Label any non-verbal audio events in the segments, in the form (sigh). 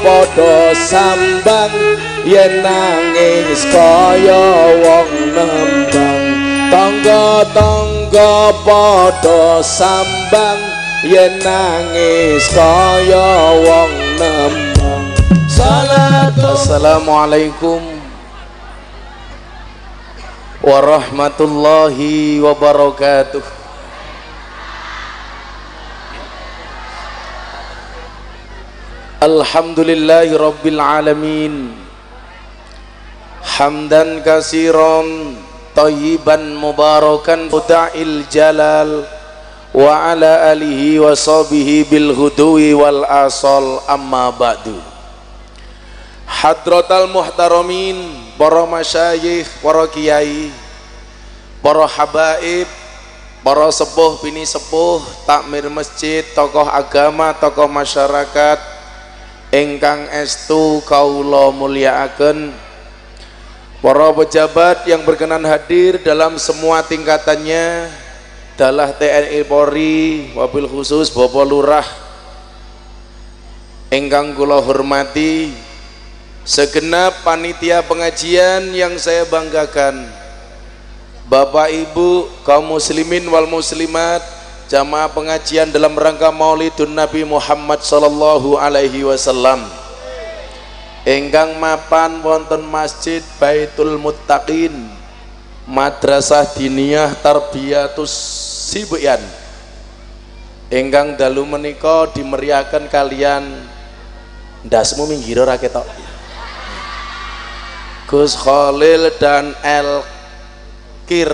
padha sambang? Yen nangis kaya wong nembang. Tangga-tangga padha sambang. Yen nangis kaya wong nembang. Assalamualaikum warahmatullahi wabarakatuh Alhamdulillahi rabbil alamin. Hamdan kasiran Tayyiban mubarakan Fuda'il jalal Wa ala alihi wa sahbihi bil hudui wal asal amma ba'du. Hadratal muhtaramin para masyayikh, para kiai, para habaib, para sepuh bini sepuh, takmir masjid, tokoh agama, tokoh masyarakat ingkang estu kaula mulyakaken para pejabat yang berkenan hadir dalam semua tingkatannya dalah TNI Polri wabil khusus Bapak Lurah. Ingkang kula hormati segenap panitia pengajian yang saya banggakan Bapak Ibu kaum muslimin wal muslimat jamaah pengajian dalam rangka Maulidun Nabi Muhammad sallallahu alaihi wasallam. Ingkang mapan wonten Masjid Baitul Muttaqin Madrasah Diniyah Tarbiyatus Sibuyan ingkang dalu menika dimeriahkan kalian. Ndasmu minggir ora ketok. Gus Khalil dan El Kir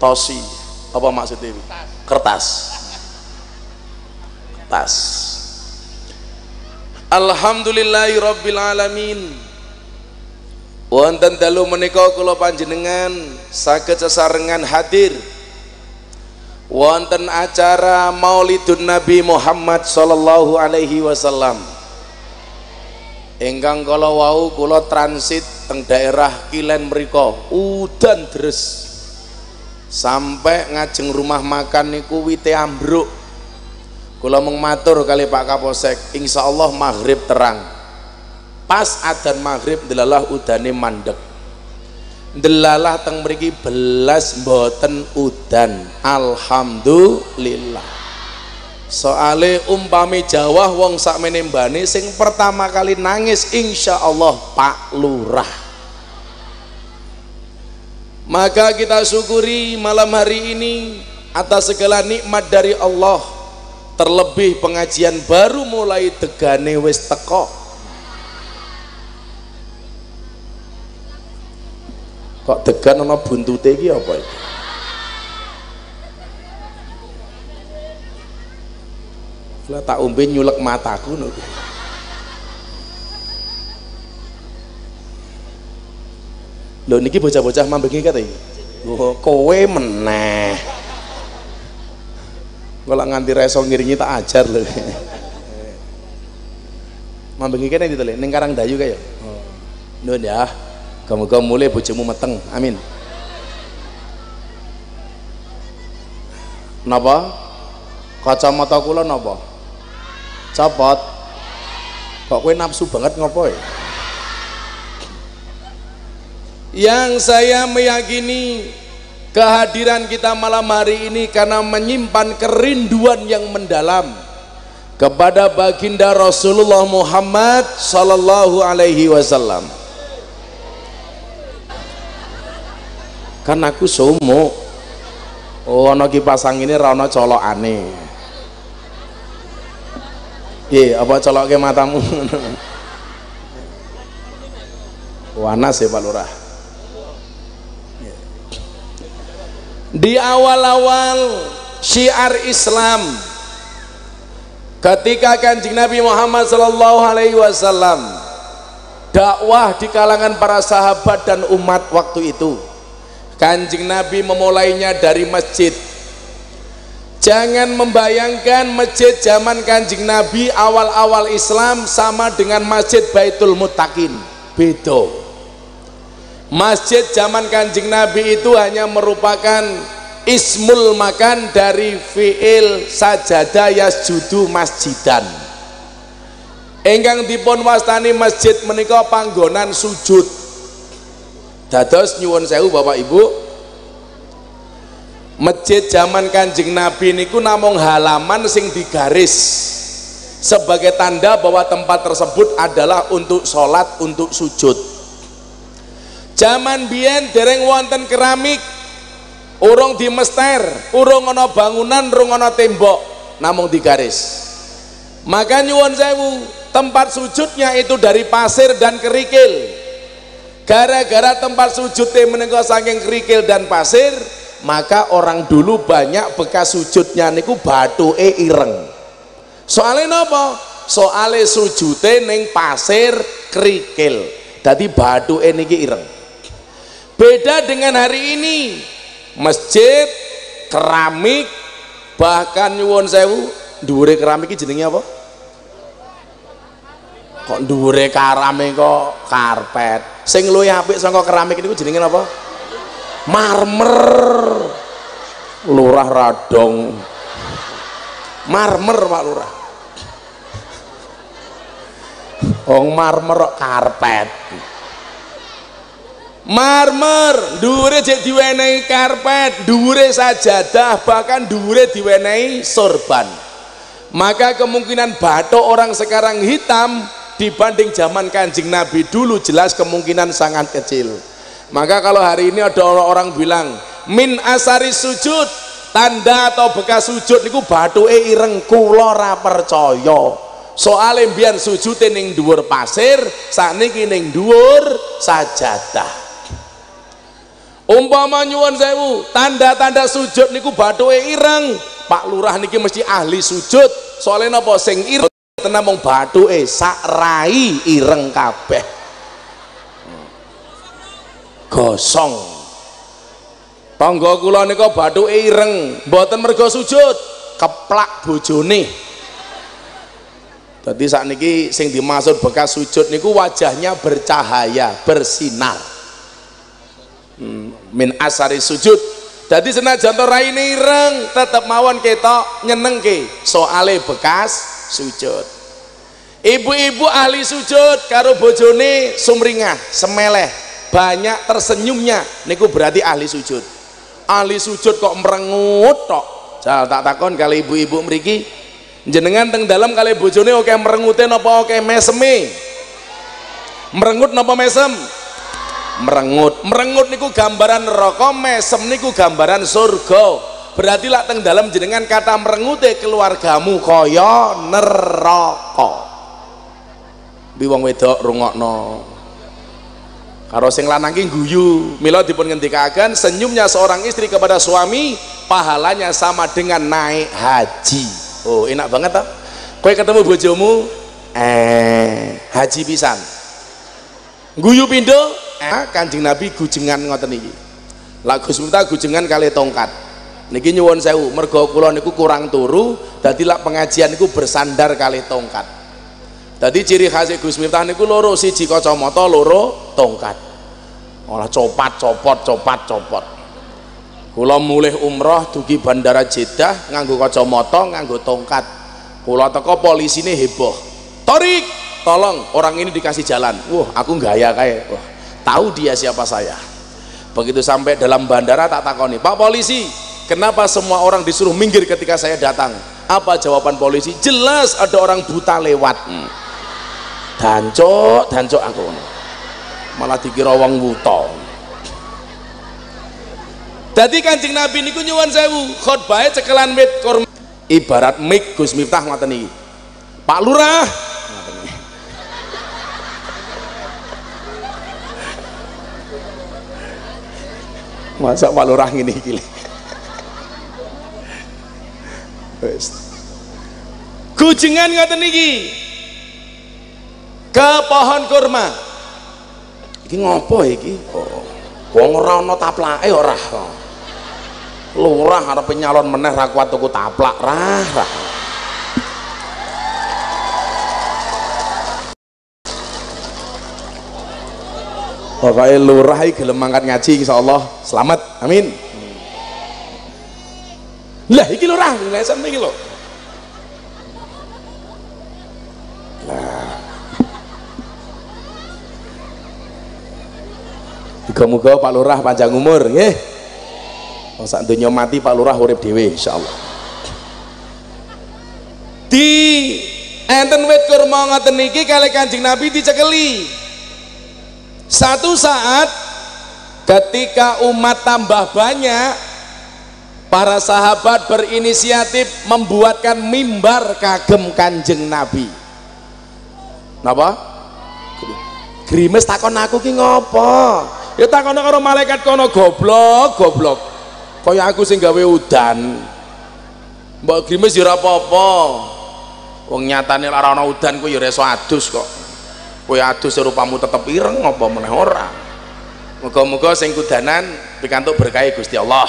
Tosi. Apa maksudnya? Kertas. Kertas Alhamdulillahi Rabbil Alamin. Wonten dalu menika kula panjenengan saged sesarengan hadir. Wonten acara Maulidun Nabi Muhammad sallallahu alaihi wasallam. Ingkang kala wau kula transit teng daerah Kilen mriku udan deres sampai ngajeng rumah makan niku wite ambruk. Kula mung matur kali Pak Kapolsek insyaallah maghrib terang. Pas adzan maghrib delalah udane mandek. Delalah teng mriki belas mboten udan. Alhamdulillah. Soale umpami Jawa wong sak menembane sing pertama kali nangis insya Allah Pak Lurah maka kita syukuri malam hari ini atas segala nikmat dari Allah. Terlebih pengajian baru mulai tegane wis teko. Kok degan ana buntute iki apa iki? Lah tak umbe nyulek mataku no. Lho niki bocah-bocah mambengi kate. Oh, kowe meneh. Kalau nganti reso ngiringi tak ajar lho. Mambengi kene ditele ning Karang Dayu kaya. Oh. Nun ya. Kamu-kamu mulai bojomu meteng. Amin. Napa? Kacamata kula napa? Copot. Kok kowe nafsu banget ngopo ya? Yang saya meyakini kehadiran kita malam hari ini karena menyimpan kerinduan yang mendalam kepada baginda Rasulullah Muhammad sallallahu alaihi wasallam. Kan aku sumo oh ana kipas angin ini ra colok aneh iya apa colokke matamu? (laughs) Wanas ya Pak Lurah di awal-awal syiar Islam ketika kanjeng Nabi Muhammad Sallallahu Alaihi Wasallam dakwah di kalangan para sahabat dan umat waktu itu kanjeng Nabi memulainya dari masjid. Jangan membayangkan masjid zaman kanjeng Nabi awal-awal Islam sama dengan masjid Baitul Mutakin beda masjid zaman kanjeng Nabi itu hanya merupakan ismul makan dari fi'il sajadah yasjudu masjidan. Enggang dipun wastani masjid menika panggonan sujud. Dados nyuwun sewu Bapak Ibu. Masjid zaman kanjeng Nabi niku namung halaman sing digaris. Sebagai tanda bahwa tempat tersebut adalah untuk sholat untuk sujud zaman biyen dereng wonten keramik urung dimester urung ana bangunan urung ana tembok namung digaris. Maka nyuwun sewu tempat sujudnya itu dari pasir dan kerikil. Gara-gara tempat sujudnya menika saking kerikil dan pasir maka orang dulu banyak bekas sujudnya niku batu e ireng. Soalnya apa? soalnya sujudnya neng pasir kerikil. Jadi batu e niki ireng beda dengan hari ini. Masjid keramik bahkan nyuwun sewu. Dhuwure keramik iki jenenge apa? Kok dhuwure keramik kok karpet? Sing luwih apik saka keramik niku jenenge apa? Marmer. Lurah radong. Marmer Pak Lurah. Wong marmer karpet marmer dhuwure jek diwenehi karpet dhuwure sajadah bahkan dhuwure diwenehi sorban. Maka kemungkinan batok orang sekarang hitam dibanding zaman kanjeng nabi dulu jelas kemungkinan sangat kecil. Maka kalau hari ini ada orang-orang bilang min asari sujud tanda atau bekas sujud niku batu e ireng kula ora percaya. Soalnya biar sujud ning dhuwur pasir sakniki ning dhuwur sajadah umpama nyuwun sewu tanda-tanda sujud niku bathuke ireng. Pak Lurah niki mesti ahli sujud. Soalnya napa sing ireng tenan mung bathuke sak rai ireng kabeh. Gosong. Tangga kula nika bathuke ireng. Mboten mergo sujud keplak bojone. Jadi saat niki sing dimaksud bekas sujud niku wajahnya bercahaya, bersinar min asari sujud. Jadi senajan to raine ireng tetep mawon ketok nyenengke. Soale bekas sujud. Ibu-ibu ahli sujud karo bojone sumringah semeleh banyak tersenyumnya. Niku berarti ahli sujud. Ahli sujud kok merengut tok. Jal tak takon kali ibu-ibu mriki. Jenengan teng dalam kali bojone oke merengute napa oke meseme merengut napa mesem merengut. Merengut niku gambaran neraka mesem niku gambaran surga. Berarti lah teng dalam jenengan kata merengute keluargamu kaya neraka. Biwang wedok rungokno. Karo sing lanang ki guyu. Mila dipun ngendikaken senyumnya seorang istri kepada suami pahalanya sama dengan naik haji. Oh enak banget ta? Kowe ketemu bojomu eh haji pisan. Guyu pindo kanjeng nabi gujengan ngoten iki. Lah Gus gujengan kali tongkat. Niki nyuwun sewu mergo kula niku kurang turu dadi lak pengajian niku bersandar kali tongkat. Dadi ciri khas Gus Miftah niku loro siji kacamata loro tongkat. Olah copat copot copat copot. Kula mulih umroh dugi bandara Jeddah nganggo kacamata nganggo tongkat. Kula teko polisine heboh. Torik tolong orang ini dikasih jalan. Wah aku gaya kayak wah tahu dia siapa saya. Begitu sampai dalam bandara tak takoni pak polisi kenapa semua orang disuruh minggir ketika saya datang? Apa jawaban polisi? Jelas ada orang buta lewat. Hmm. dancok dancok aku. Malah dikira wong buta jadi kancing nabi niku nyuwun sewu khotbahnya cekelan kurma ibarat mik Gus Miftah iki. Pak Lurah masa Pak Lurah ngene iki wis kujengan ngoten iki. Ke pohon kurma. Iki ngopo iki? Oh wong ora ana taplake ora. Lurah arep nyalon meneh ra kuat tuku taplak. Rah rah pokoknya lurah iki gelem mangkat ngaji insyaallah selamat amin lah iki lurah ngesen iki lho Muga-muga Pak Lurah panjang umur nggih. Wong sak donya mati Pak Lurah urip dhewe insyaallah. Di enten wit kurma ngoten niki kali Kanjeng Nabi dicekeli. Satu saat ketika umat tambah banyak para sahabat berinisiatif membuatkan mimbar kagem Kanjeng Nabi. Napa? Grimes takon aku ki ngopo? ya takon karo malaikat kono goblok goblok kaya aku sing gawe udan mbok grimes ya ora apa-apa wong nyatane ora ana udan ku ya iso adus kok kowe adus rupamu tetep ireng apa meneh ora? Muga-muga sing kudanan pikantuk berkah Gusti Allah.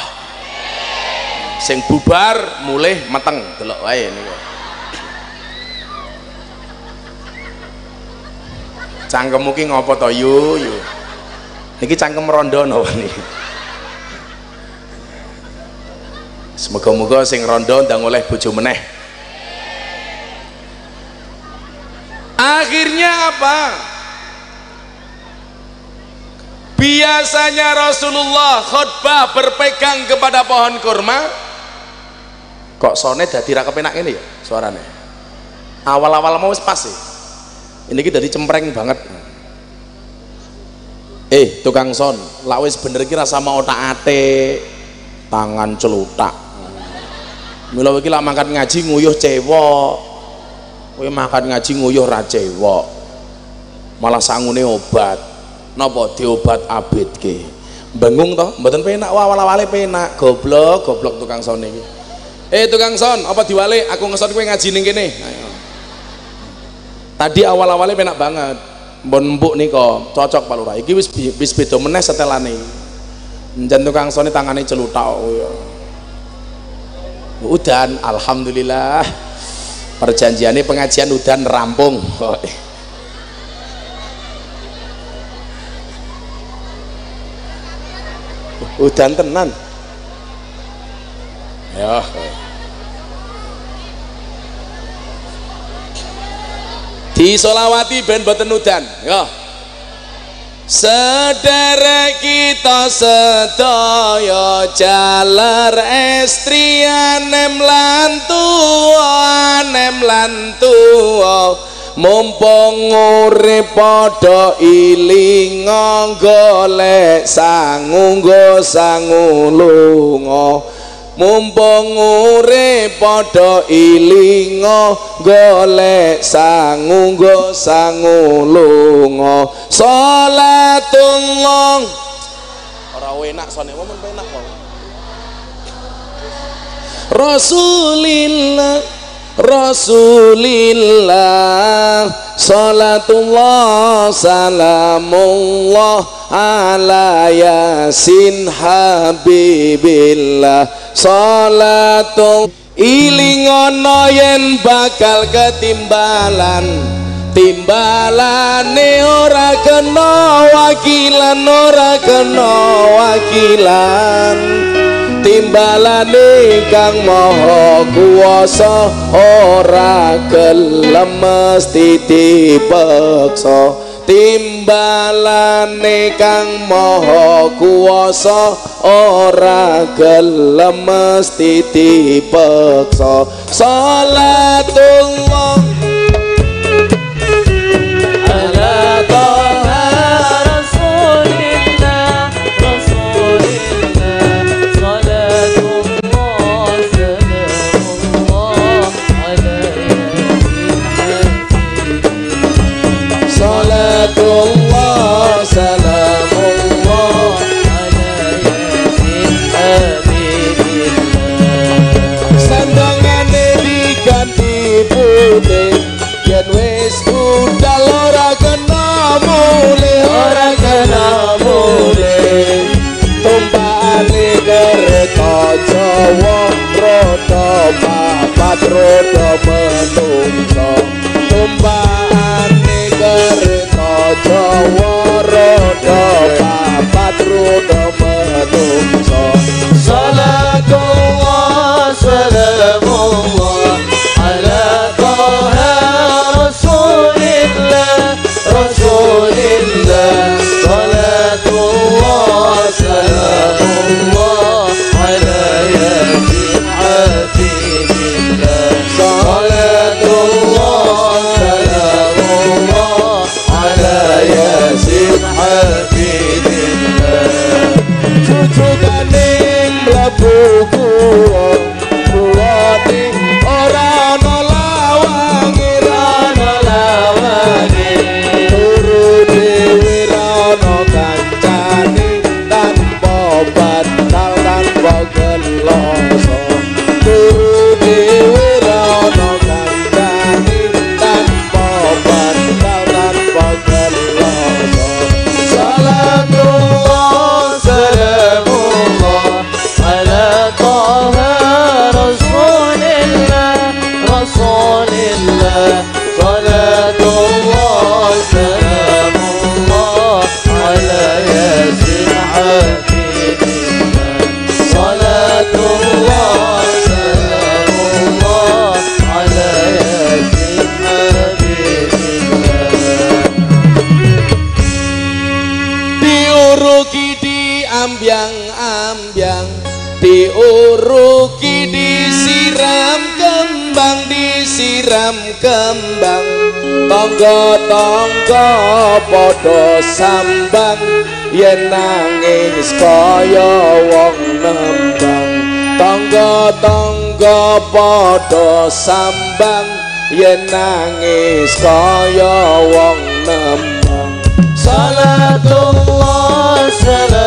Sing bubar mulih meteng delok wae niku. Cangkemmu ki ngopo to yu? Yu. Niki cangkem rondo napa (laughs) niki? Semoga-moga sing rondo ndang oleh bojo meneh. Akhirnya apa? Biasanya Rasulullah khutbah berpegang kepada pohon kurma. Kok sone dadi ra kepenak ini ya suaranya? Awal-awal mau pas sih. Ini kita jadi cempreng banget eh tukang son lawis bener kira sama otak ate tangan celutak mila iki lak makan ngaji nguyuh cewek kowe makan ngaji nguyuh ra cewek malah sangune obat. Napa diobat abid ke bengung toh mboten penak awal-awale penak. Goblok goblok tukang son iki. Eh tukang son apa diwale? Aku ngeson kowe ngaji ning kene. Tadi awal-awalnya penak banget. Mbon mbuk nika cocok Pak Lurah. Iki wis wis beda meneh setelane. Njen tukang sone tangane celutak oh ya udan alhamdulillah perjanjiannya pengajian udan rampung. Udan tenan. Ya disolawati ben boten udan. Ya sederek kita sedaya jalar estri anem lan tuwa anem lan tuwa. Mumpung urip podo iling golek sangunggo sangulunga mumpung urip padha ilinga golek sangu nggo sangu lunga. Salatullah ora enak sone momen penak kok. Rasulillah Rasulillah Salatullah Salamullah Ala Yasin Habibillah. Salatung ilingono yen bakal ketimbalan. Timbalane ora kena wakilan ora kena wakilan timbalane kang maha kuwasa ora gelem mesti dipaksa timbalane kang maha kuwasa ora gelem mesti dipeksa salatullah papat roda padha sambang yen nangis kaya wong nembang. Tangga-tangga padha sambang yen nangis kaya wong nembang. Salatullah salamullah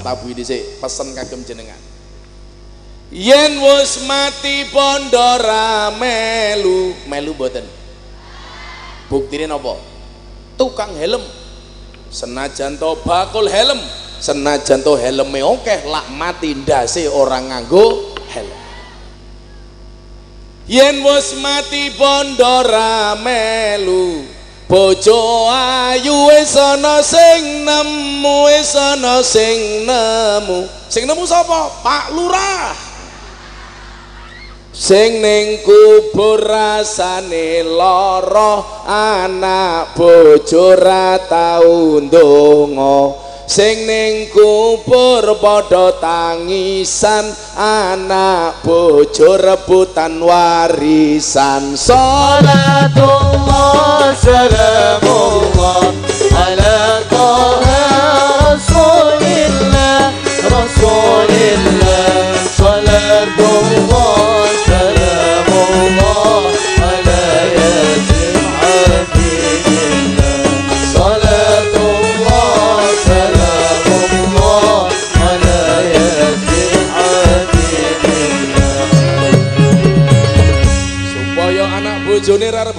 Tabu dhisik, pesen kagem jenengan. Yen wis mati pondora melu, melu mboten. Buktine napa? Tukang helm. Senajan to bakul helm, senajan to helme akeh lak mati ndase orang nganggo helm. Yen wis mati pondora melu, bojo ayu wis ana sing nemu wis ana sing nemu. Sing nemu sapa? Pak Lurah. Sing ning kubur rasane lara anak bojo ra tau ndonga sing ning kubur padha tangisan anak bojo rebutan warisan. Salatullah salamullah ala taha rasulillah rasulillah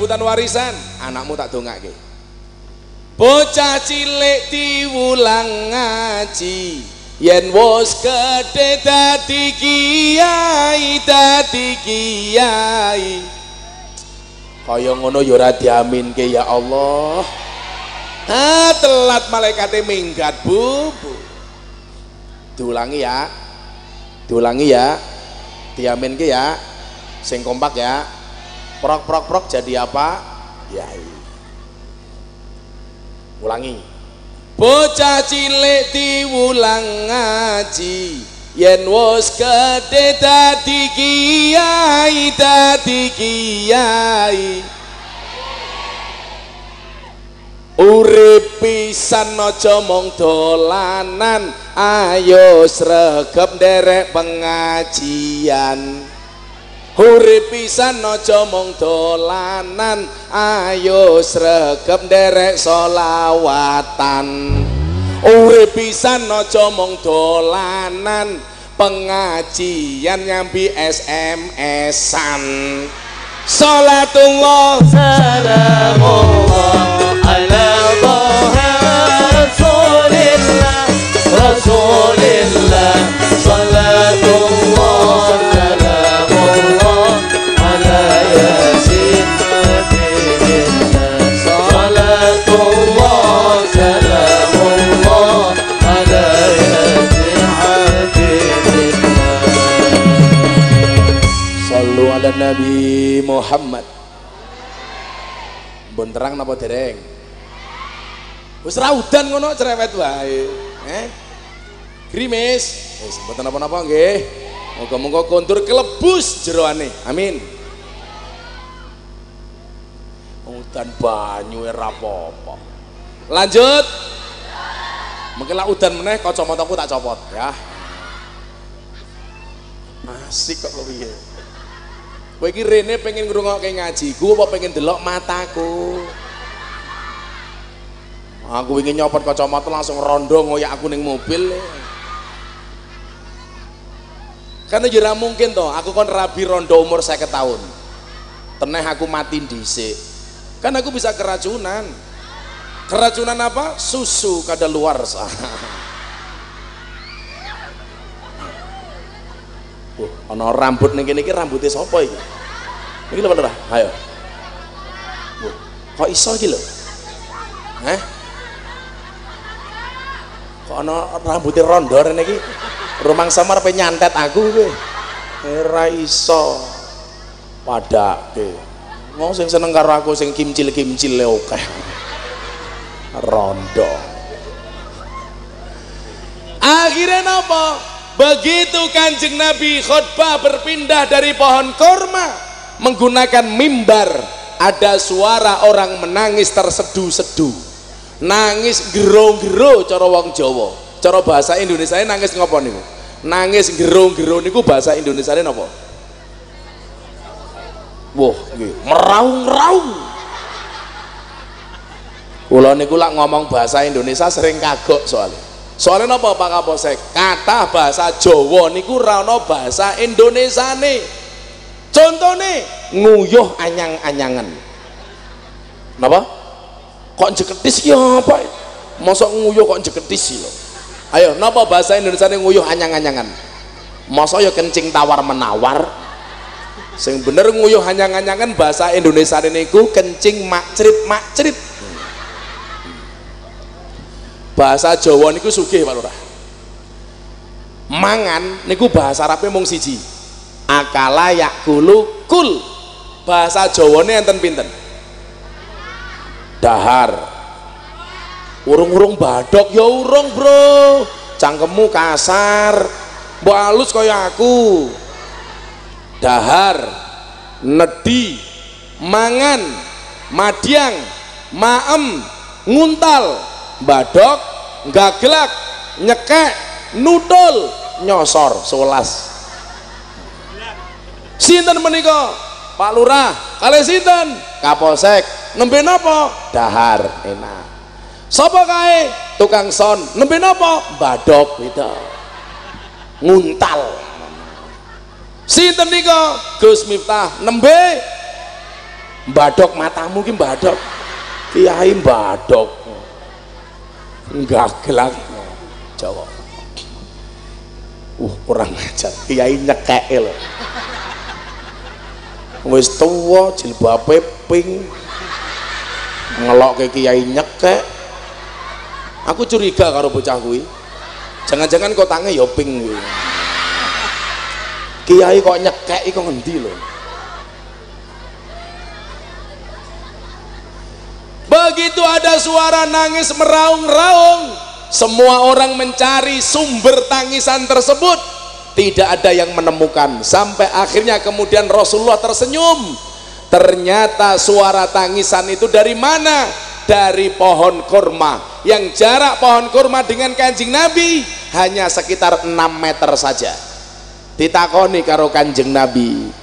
rebutan warisan. Anakmu tak dongake. Bocah cilik diwulang ngaji. Yen wis gedhe dadi kiai dadi kiai. Kaya ngono ya ora diaminke ya Allah. Ah telat malaikate minggat bu, bu. diulangi ya. Diulangi ya. Diaminke ya. Sing kompak ya prok prok prok jadi apa? Kiai ulangi. Bocah cilik diwulang ngaji yen wis gedhe dadi kiai dadi kiai. Urip pisan aja mung dolanan ayo sregep nderek pengajian urip pisan aja mung dolanan ayo sregep nderek solawatan urip pisan aja mung dolanan pengajian nyambi SMS-an Salatullah. Salamullah ala Taha Muhammad. Mbon terang napa dereng? Wis ra udan ngono cerewet wae. Eh? Grimis. Wis mboten napa-napa nggih. Moga-moga kontur kelebus jeroane. Amin. Udan banyu ora apa-apa. Lanjut. Mungkin lah udan meneh kacamataku tak copot ya. Asik kok piye Kowe iki rene pengen ngrungokke ngajiku apa pengen delok mataku? Aku ingin nyopot kacamata langsung rondo ngoyak aku ning mobil. Karena jera mungkin toh, aku kon rabi rondo umur saya tahun. Teneh aku mati dhisik. Kan aku bisa keracunan. Keracunan apa? Susu kada luar. (laughs) Ana rambut ning kene iki rambute sapa iki? Iki lho Ayo. Wah, kok iso iki lho? Heh? Kok ana rambute rondo rene iki? Rumang samar pe nyantet aku kowe. Ora iso. Padake. Wong sing seneng karo aku sing kimcil-kimcil le akeh. Rondo. Akhirnya napa? Begitu kanjeng Nabi khutbah berpindah dari pohon korma menggunakan mimbar ada suara orang menangis tersedu-sedu. Nangis gero-gero cara wong Jawa. Cara bahasa Indonesia nangis ngopo niku? Nangis gero-gero niku bahasa Indonesia napa Wah, nggih, meraung-raung. Kula niku lak ngomong bahasa Indonesia sering kagok soalnya. Soalnya napa Pak Kapolsek? Kata bahasa Jawa niku ra ono bahasa Indonesia nih. Contohnya nguyuh anyang-anyangan. Napa? Kok jeketis ki apa? Masa nguyuh kok jeketis lo? Ayo, napa bahasa Indonesia nih nguyuh anyang-anyangan? Masa ya kencing tawar menawar? Sing bener nguyuh anyang-anyangan bahasa Indonesia niku kencing makcrit makcrit. Bahasa Jawa niku sugih Pak Lurah. Mangan niku bahasa Arabnya mung siji. Akala yakulu kul. Bahasa Jawane enten pinten? Dahar. Urung-urung badok ya urung bro. Cangkemmu kasar. Mbok halus kaya aku. Dahar. Nedi. Mangan. Madiang. Maem. Nguntal. Badok gaglak nyekek nutul nyosor sewelas. Sinten menika? Pak Lurah kali sinten? Kapolsek. Nembe napa dahar enak. Sapa kae? Tukang son. Nembe napa badok itu nguntal. Sinten nika Gus Miftah nembe? Badok matamu ki badok kiai badok gelak Jawa. Uh kurang ajar. Kiai nyekeke lho. Wis tuwa jilbabe pink ngelok ke kiai nyekek. Aku curiga karo bocah kuwi. Jangan-jangan kotange ya pink kuwi. Kiai kok nyekek kok ngendi lho begitu ada suara nangis meraung-raung semua orang mencari sumber tangisan tersebut. Tidak ada yang menemukan. Sampai akhirnya kemudian Rasulullah tersenyum. Ternyata suara tangisan itu dari mana? Dari pohon kurma. Yang jarak pohon kurma dengan kanjeng Nabi hanya sekitar 6 meter saja. Ditakoni karo kanjeng Nabi.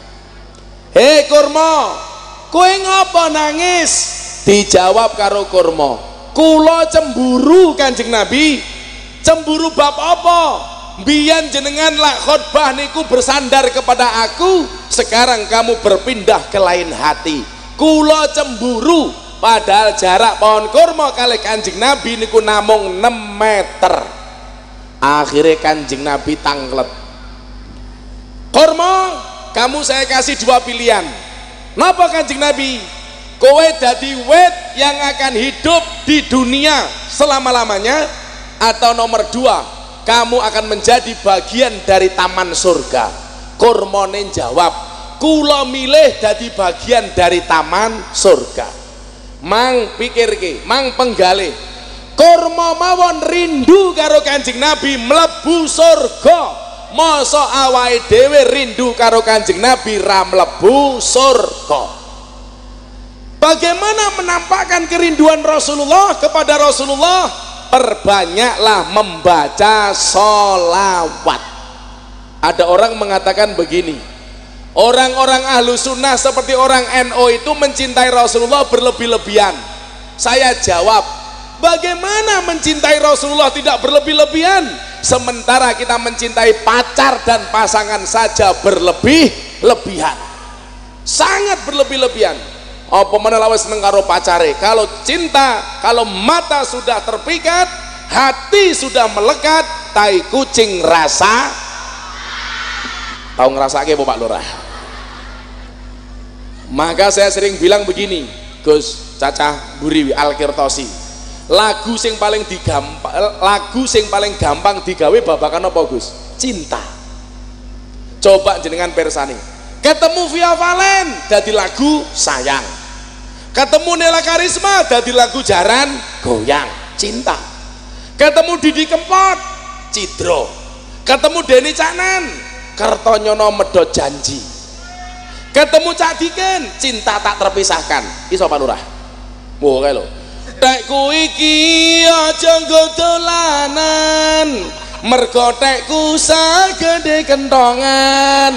Hei kurma kue ngapa nangis dijawab karo kurma. Kulo cemburu kanjeng Nabi. Cemburu bab apa? Biyen jenengan lak khotbah niku bersandar kepada aku sekarang kamu berpindah ke lain hati. Kulo cemburu padahal jarak pohon kurma kali kanjeng nabi niku namung 6 meter. Akhirnya kanjeng nabi tanglet. Kurma kamu saya kasih dua pilihan. Napa kanjeng nabi kowe dadi wet yang akan hidup di dunia selama-lamanya atau nomor dua kamu akan menjadi bagian dari taman surga. Kurmone jawab kula milih jadi bagian dari taman surga. Mang pikir ke mang penggalih kurma mawon rindu karo kanjeng nabi melebu surga. Masa awai dewe rindu karo kanjeng nabi ra mlebu surga bagaimana menampakkan kerinduan Rasulullah kepada Rasulullah? Perbanyaklah membaca solawat ada orang mengatakan begini orang-orang ahlu sunnah seperti orang NO itu mencintai Rasulullah berlebih-lebihan. Saya jawab bagaimana mencintai Rasulullah tidak berlebih-lebihan? Sementara kita mencintai pacar dan pasangan saja berlebih-lebihan. Sangat berlebih-lebihan apa mana lawas seneng pacare? Kalau cinta kalau mata sudah terpikat hati sudah melekat tai kucing rasa. Tahu ngerasa ke Pak Lurah? Maka saya sering bilang begini Gus Caca Buriwi Al-Kirtosi lagu sing paling digampang lagu sing paling gampang digawe babakan apa Gus? Cinta. Coba jenengan persani ketemu Via Valen jadi lagu sayang ketemu Nela Karisma dari lagu Jaran goyang cinta. Ketemu Didi Kempot Cidro. Ketemu Denny Canan Kertonyono Medot Janji. Ketemu Cak Diken cinta tak terpisahkan. Iso Pak Lurah? Wow kayak lo tek iki aja dolanan. Mergo tekku sagede kentongan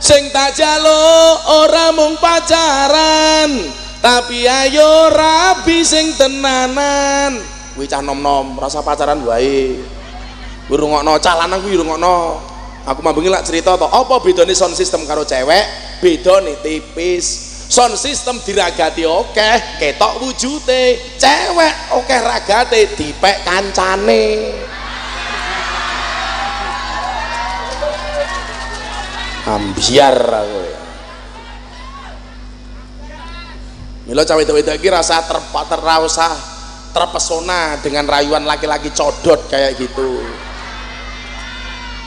sing tak jaluk ora mung pacaran. Tapi ayo rabi sing tenanan. Kuwi cah nom-nom rasa pacaran wae. Kuwi rungokno cah lanang kuwi rungokno. Aku mambengi lak cerita to apa bedane sound system karo cewek? Bedane tipis. Sound system diragati oke ketok wujute. Cewek oke ragate dipek kancane ambiar aku ya. Milo cawe cawe iki rasa ter, terrasa terpesona dengan rayuan laki-laki codot kayak gitu.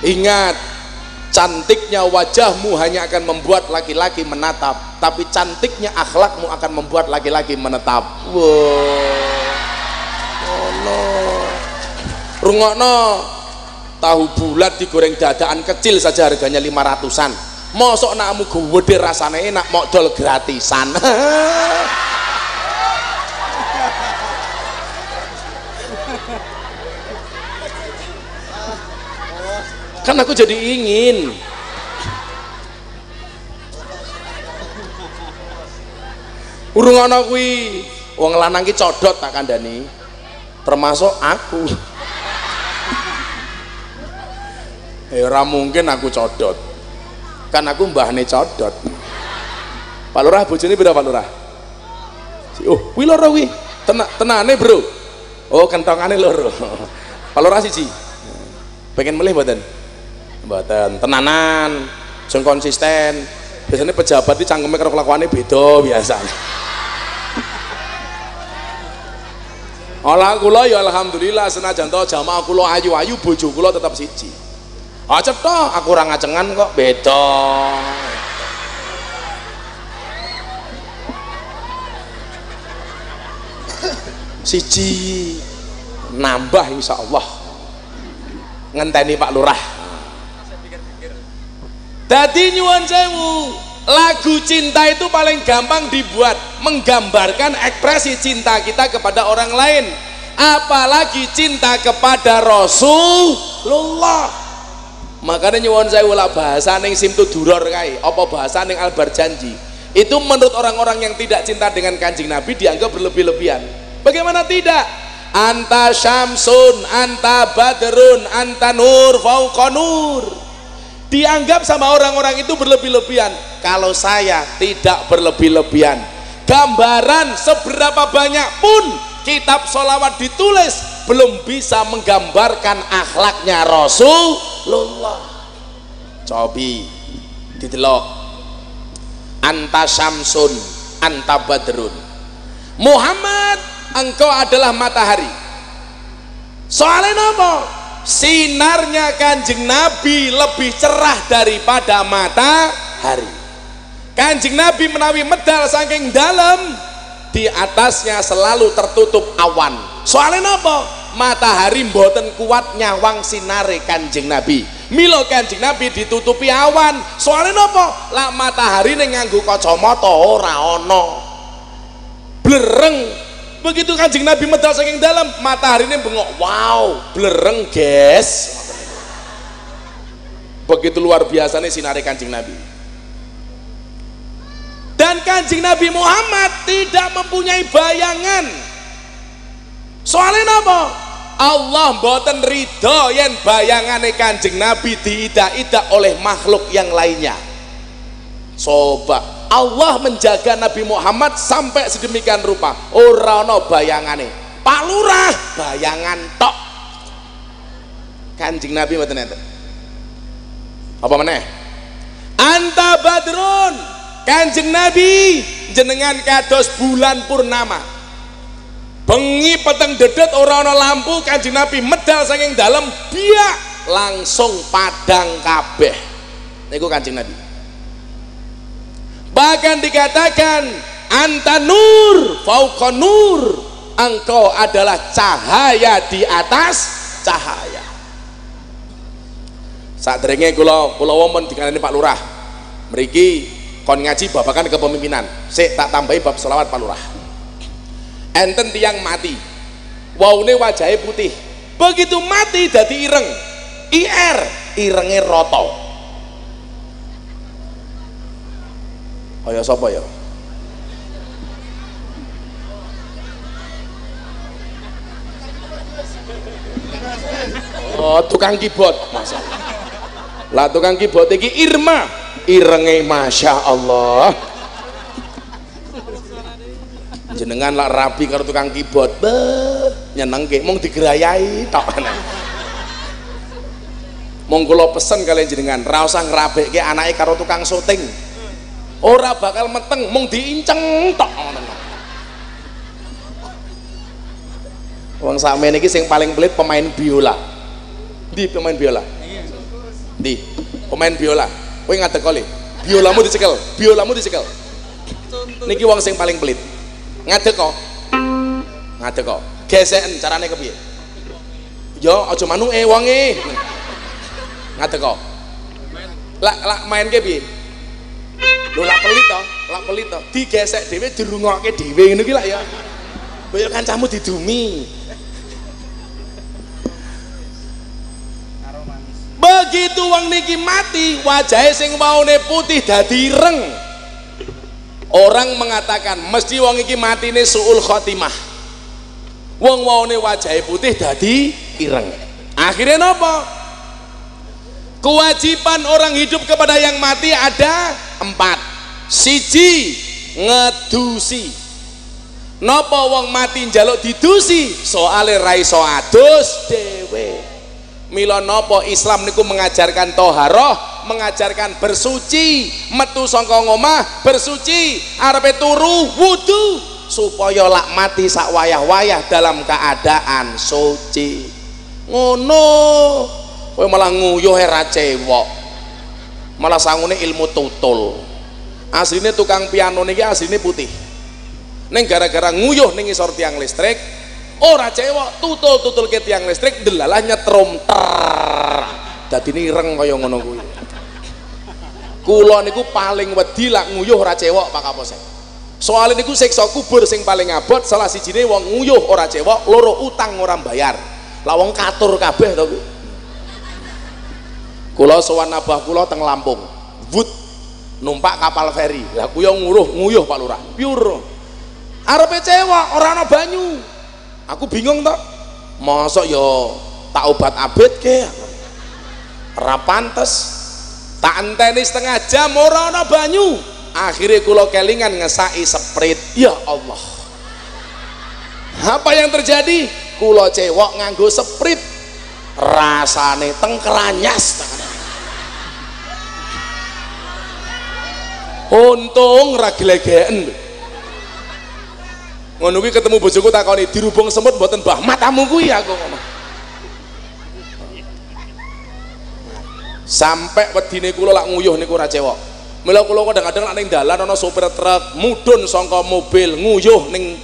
Ingat cantiknya wajahmu hanya akan membuat laki-laki menatap tapi cantiknya akhlakmu akan membuat laki-laki menetap. Wow oh no rungokno tahu bulat digoreng dadaan kecil saja harganya lima ratusan. Mosok nakmu gede rasanya enak modal gratisan. (laughs) Kan aku jadi ingin. Urung ana kuwi wong lanang ki codot tak kandhani. Termasuk aku ya ora mungkin aku codot. Kan aku mbahne codot. Pak Lurah bojone berapa Pak Lurah? Oh kuwi loro kuwi. Tenak tenane bro. Oh kentongane loro. Kalau rasi siji. Pengen melih mboten? Mboten. Tenanan sing konsisten. Biasanya pejabat di cangkeme karo kelakuannya beda biasa Olah kula ya alhamdulillah senajan to jamaah kula ayu-ayu bojo kula tetap siji. Aja to aku ora ngacengan kok beda. Siji nambah insya Allah ngenteni Pak Lurah. Dadi nyuwun sewu lagu cinta itu paling gampang dibuat menggambarkan ekspresi cinta kita kepada orang lain apalagi cinta kepada Rasulullah makanya nyuwun saya ulah bahasa ning simtu duror kai apa bahasa ning albar janji? Itu menurut orang-orang yang tidak cinta dengan kanjeng Nabi dianggap berlebih-lebihan. Bagaimana tidak? Anta syamsun anta badrun anta nur fauqa nur. Dianggap sama orang-orang itu berlebih-lebihan. Kalau saya tidak berlebih-lebihan gambaran seberapa banyak pun kitab solawat ditulis belum bisa menggambarkan akhlaknya Rasulullah. Cobi didelok. Anta syamsun anta badrun. Muhammad engkau adalah matahari. Soalnya apa sinarnya kanjeng Nabi lebih cerah daripada matahari. Kanjeng Nabi menawi medal saking dalam di atasnya selalu tertutup awan. Soalnya apa? Matahari mboten kuat nyawang sinare kanjeng Nabi. Milo kanjeng Nabi ditutupi awan. Soalnya apa? Lah matahari ini nganggu kacamata ora ono blereng. Begitu kanjeng Nabi medal saking dalam matahari ini bengok wow belereng guys begitu luar biasa nih sinari kanjeng Nabi kanjeng Nabi Muhammad tidak mempunyai bayangan. Soalnya apa Allah mboten ridho yang bayangane kanjeng Nabi diida-ida oleh makhluk yang lainnya. Sobat Allah menjaga Nabi Muhammad sampai sedemikian rupa. Ora ana bayangane. Pak Lurah bayangan tok. Kanjeng Nabi mboten apa meneh? Anta badrun Kanjeng Nabi jenengan kados bulan purnama. Bengi peteng dedet ora ana lampu Kanjeng Nabi medal saking dalam biak langsung padang kabeh. Niku Kanjeng Nabi. Bahkan dikatakan anta nur fauqa nur. Engkau adalah cahaya di atas cahaya. Saat derenge kula kula wonten dikandani Pak Lurah. Mriki kon ngaji babakan kepemimpinan. Sik tak tambahi bab selawat Pak Lurah enten tiang mati. Waune wajahnya putih. Begitu mati dadi ireng. IR irenge roto kaya sapa ya? Oh, tukang keyboard. Masa. Lah tukang keyboard iki Irma, irenge Masya Allah. Jenengan lah rapi karo tukang keyboard, beh, nyenengke, mung digerayai tok. Mong kula pesen kalian jenengan, ra usah ngrabekke anake karo tukang syuting ora bakal meteng mung diinceng tok Wong sakmene iki sing paling pelit pemain biola. Di pemain biola. Di pemain biola. Kowe ngadek kali. Biolamu dicekel, biolamu dicekel. Niki wong sing paling pelit. Ngadek kok. Ngadek kok. Geseken carane kepiye? Yo aja manuke wonge. Ngadek kok. Lak lak main ke piye? lho lak pelit to lak pelit to digesek dhewe dirungokke dhewe ngono ki lak ya kaya kancamu didumi begitu wong niki mati wajahnya sing maune putih dadi ireng orang mengatakan mesti wong iki mati ini suul khotimah. Wong maune wajahnya putih dadi ireng. Akhirnya nopo? Kewajiban orang hidup kepada yang mati ada empat. Siji ngedusi. Napa wong mati njaluk didusi? Soale ra iso adus dhewe. Mila napa Islam niku mengajarkan toharoh, mengajarkan bersuci, metu saka ngomah bersuci, arepe turu wudu supaya lak mati sak wayah-wayah dalam keadaan suci. Ngono. Kowe malah nguyuh era cewek. Malah sangune ilmu tutul. Asline tukang piano niki asline putih. Neng gara-gara nguyuh ning isor tiang listrik, ora cewek tutul-tutul ke tiang listrik delalah nyetrum ter. Dadi ireng kaya ngono kuwi. Kula niku paling wedi lak nguyuh ora cewek Pak Kapolsek. Soalnya niku siksa kubur sing paling abot salah sijine wong nguyuh ora cewek, loro utang ora bayar. Lah wong katur kabeh to kuwi. Kula sowan abah kula teng Lampung. Wut numpak kapal feri. Lah kuwi nguruh nguyuh Pak Lurah. Pure. Arepe cewek ora ana banyu. Aku bingung to. Mosok ya tak obat abet ke. Ora pantes. Tak enteni setengah jam ana banyu. Akhirnya kula kelingan ngesai sprite. Ya Allah. Apa yang terjadi? Kula cewek nganggo sprite rasane tengkeranyas untung ra glegeken ngono kuwi ketemu bojoku takoni dirubung semut mboten mbah matamu kuwi aku sampai wedine kula lak nguyuh niku ora cewek. Mila kula kadang-kadang nek ning dalan ana sopir truk mudhun saka mobil nguyuh ning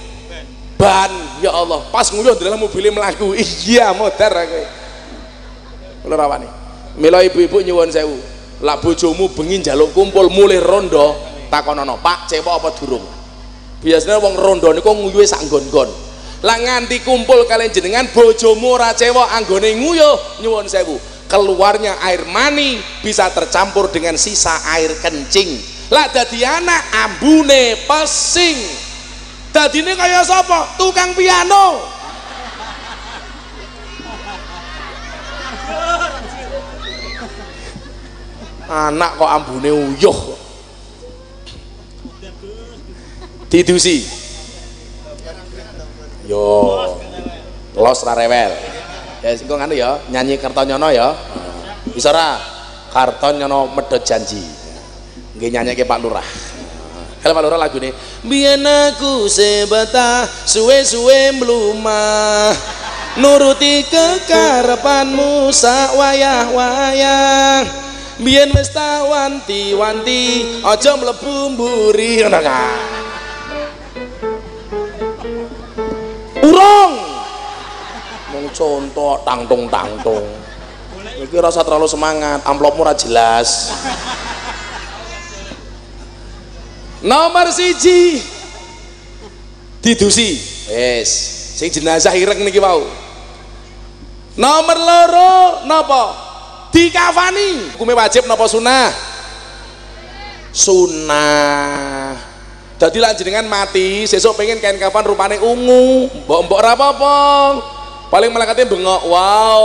ban. Ya Allah pas nguyuh dalam mobilnya melaku iya modar aku. Kula rawani. Mila ibu-ibu nyuwun sewu. Lak bojomu bengi njaluk kumpul mulih rondo takonono pak cewek apa durung biasanya wong rondo niku nguyuhe sak nggon-nggon. Lah nganti kumpul kalian jenengan bojomu ora cewek anggone nguyuh nyuwun sewu. Keluarnya air mani bisa tercampur dengan sisa air kencing. Lah dadi anak ambune pesing. Dadine kaya sapa? Tukang piano. Anak kok ambune uyuh didusi. Yo los rarewel ya sing nganu ya nyanyi Kartonyono ya. Bisa ra? Kartonyono medhot janji. Nggih nyanyike Pak Lurah. Kalau Pak Lurah lagu ini biyen aku sebetah suwe-suwe mlumah nuruti kekarepanmu sak wayah-wayah. Biyen wis wanti-wanti aja mlebu ngono urung! Mung contoh tangtung tangtung iki rasa terlalu semangat amplopmu ora jelas. Nomor siji. Didusi. Wis sing jenazah ireng niki wau. Nomor loro napa? Dikafani. Hukumnya wajib napa sunah? Sunah jadi lan jenengan mati sesuk pengen kain kafan rupane ungu. Mbok mbok apa-apa. Paling malaikatnya bengok wow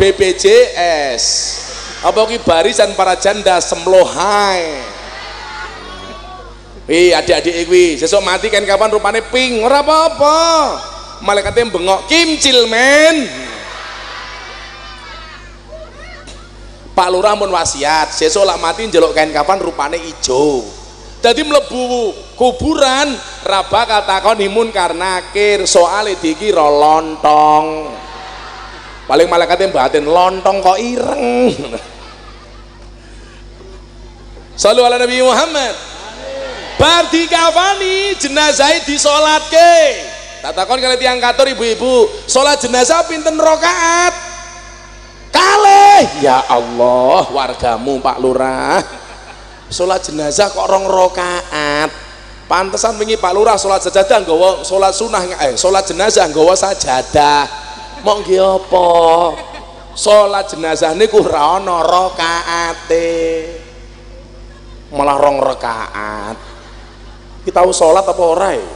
BPJS apa ki barisan para janda semlohai Wih adik-adik kuwi sesuk mati kain kapan rupane pink ora apa-apa. Malaikatnya bengok Kim Cilmen Pak Lurah mun wasiat sesuk lak mati njeluk kain kapan rupane ijo jadi mlebu kuburan raba katakon imun karena nakir soalnya dikira lontong. Paling malaikatnya batin lontong kok ireng? Salu ala Nabi Muhammad. Bar dikafani jenazah disolatke. Tak takon kali tiang katur ibu-ibu sholat jenazah pinten rokaat? Kalih! Ya Allah wargamu Pak Lurah sholat jenazah kok rong rokaat? Pantesan wingi Pak Lurah sholat sajadah nggawa sholat sunah eh sholat jenazah nggawa sajadah. Mau nggih apa? Sholat jenazah niku ora ana rakaate malah rong rakaat kita tahu sholat apa ora ya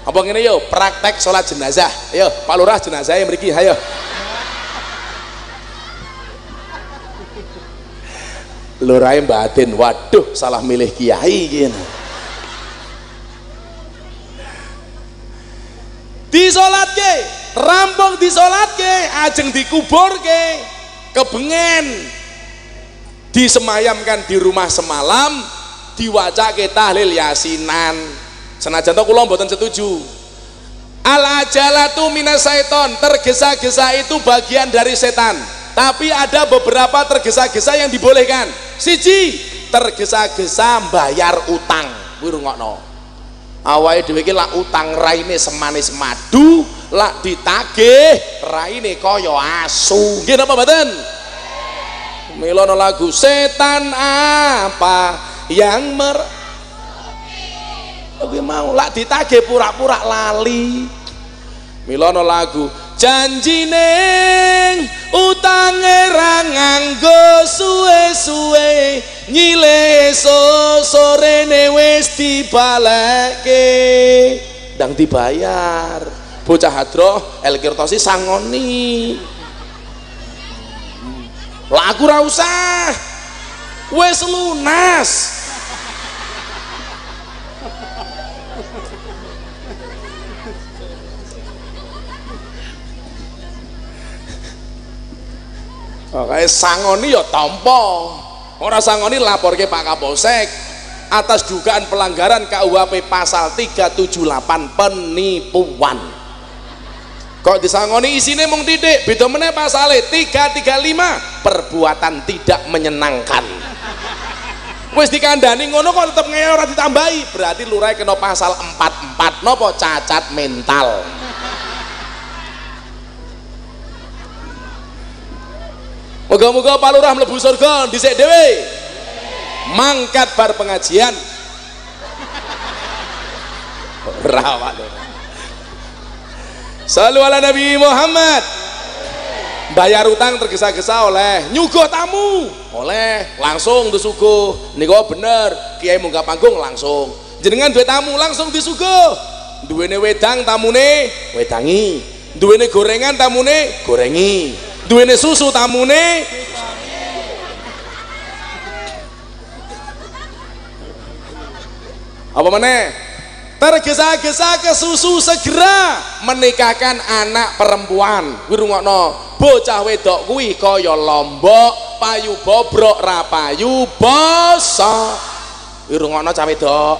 apa ngene yo? Praktek sholat jenazah. Ayo Pak Lurah jenazah yang mriki ayo Lurah batin waduh salah milih kiai gini disolatke rampung disolatke ajeng dikuburke kebengen. Disemayamkan di rumah semalam diwacake tahlil yasinan. Senajan to kula mboten setuju. Al ajalatu minas syaiton tergesa-gesa itu bagian dari setan tapi ada beberapa tergesa-gesa yang dibolehkan. Siji tergesa-gesa bayar utang. Kuwi rungokno. Awake dhewe lak utang raine semanis madu lak ditagih raine kaya asu. Nggih napa mboten? Milono lagu setan apa yang mer Oke mau lak ditagih pura-pura lali. Milono lagu janji neng utang nganggo suwe-suwe. Nyile so sorene wis dibalekke ndang dibayar. Bocah hadroh El Kirtosi sangoni. Lah aku ra usah. Wis lunas Oke, sangoni ya tampa. Ora sangoni laporke Pak Kapolsek atas dugaan pelanggaran KUHP pasal 378 penipuan. Kok disangoni isine mung titik, beda meneh pasale 335 perbuatan tidak menyenangkan. Wis dikandani ngono kok tetep ngeyel ora ditambahi, berarti lurai kena pasal 44 nopo cacat mental. Moga-moga Pak Lurah mlebu surga dhisik dhewe. Mangkat bar pengajian. Rawat. Salu ala Nabi Muhammad. Bayar utang tergesa-gesa oleh nyuguh tamu oleh langsung disuguh niku bener kiai munggah panggung langsung jenengan duwe tamu langsung disuguh duwene wedang tamune wedangi duwene gorengan tamune gorengi duwene susu tamune. Apa mana tergesa-gesa ke susu segera menikahkan anak perempuan. Kuwi rungokno bocah wedok kuwi kaya lombok payu bobrok ra payu bosok kuwi rungokno cah wedok.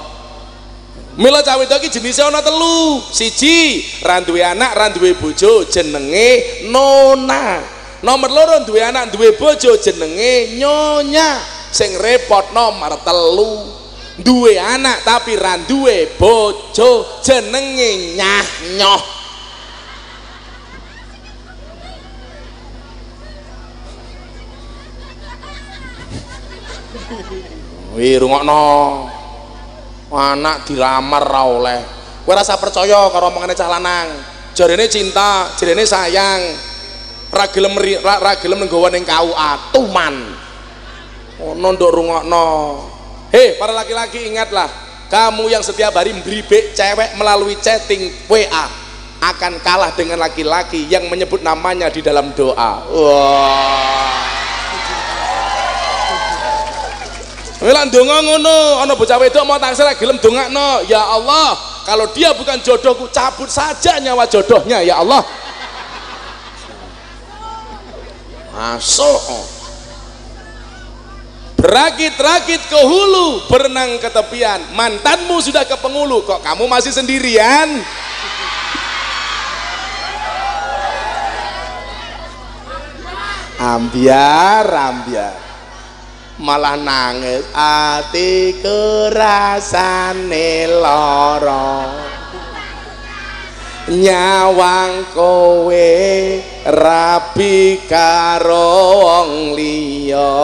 Mila cah wedok iki jenise ana telu. Siji, ra anak, ra duwe bojo, jenenge Nona. Nomor loro duwe anak, duwe bojo, jenenge Nyonya. Sing repot nomor telu. Duwe anak tapi ra duwe bojo, jenenge Nyah Nyoh. Wih, rungokno. anak dilamar ra oleh kowe rasa percaya karo omongane cah lanang jarene cinta jarene sayang ra gelem ra, nggawa ning KUA tuman ono nduk rungokno hei para laki-laki ingatlah kamu yang setiap hari meribek cewek melalui chatting WA akan kalah dengan laki-laki yang menyebut namanya di dalam doa wah wow. Wilan donga ngono, ana bocah wedok mau taksir gelem dongakno. Ya Allah, kalau dia bukan jodohku, cabut saja nyawa jodohnya ya Allah. Masuk. Berakit-rakit ke hulu, berenang ke tepian. Mantanmu sudah ke penghulu, kok kamu masih sendirian? Ambiar, ambiar malah nangis ati kerasane lara nyawang kowe rabi karo wong liya.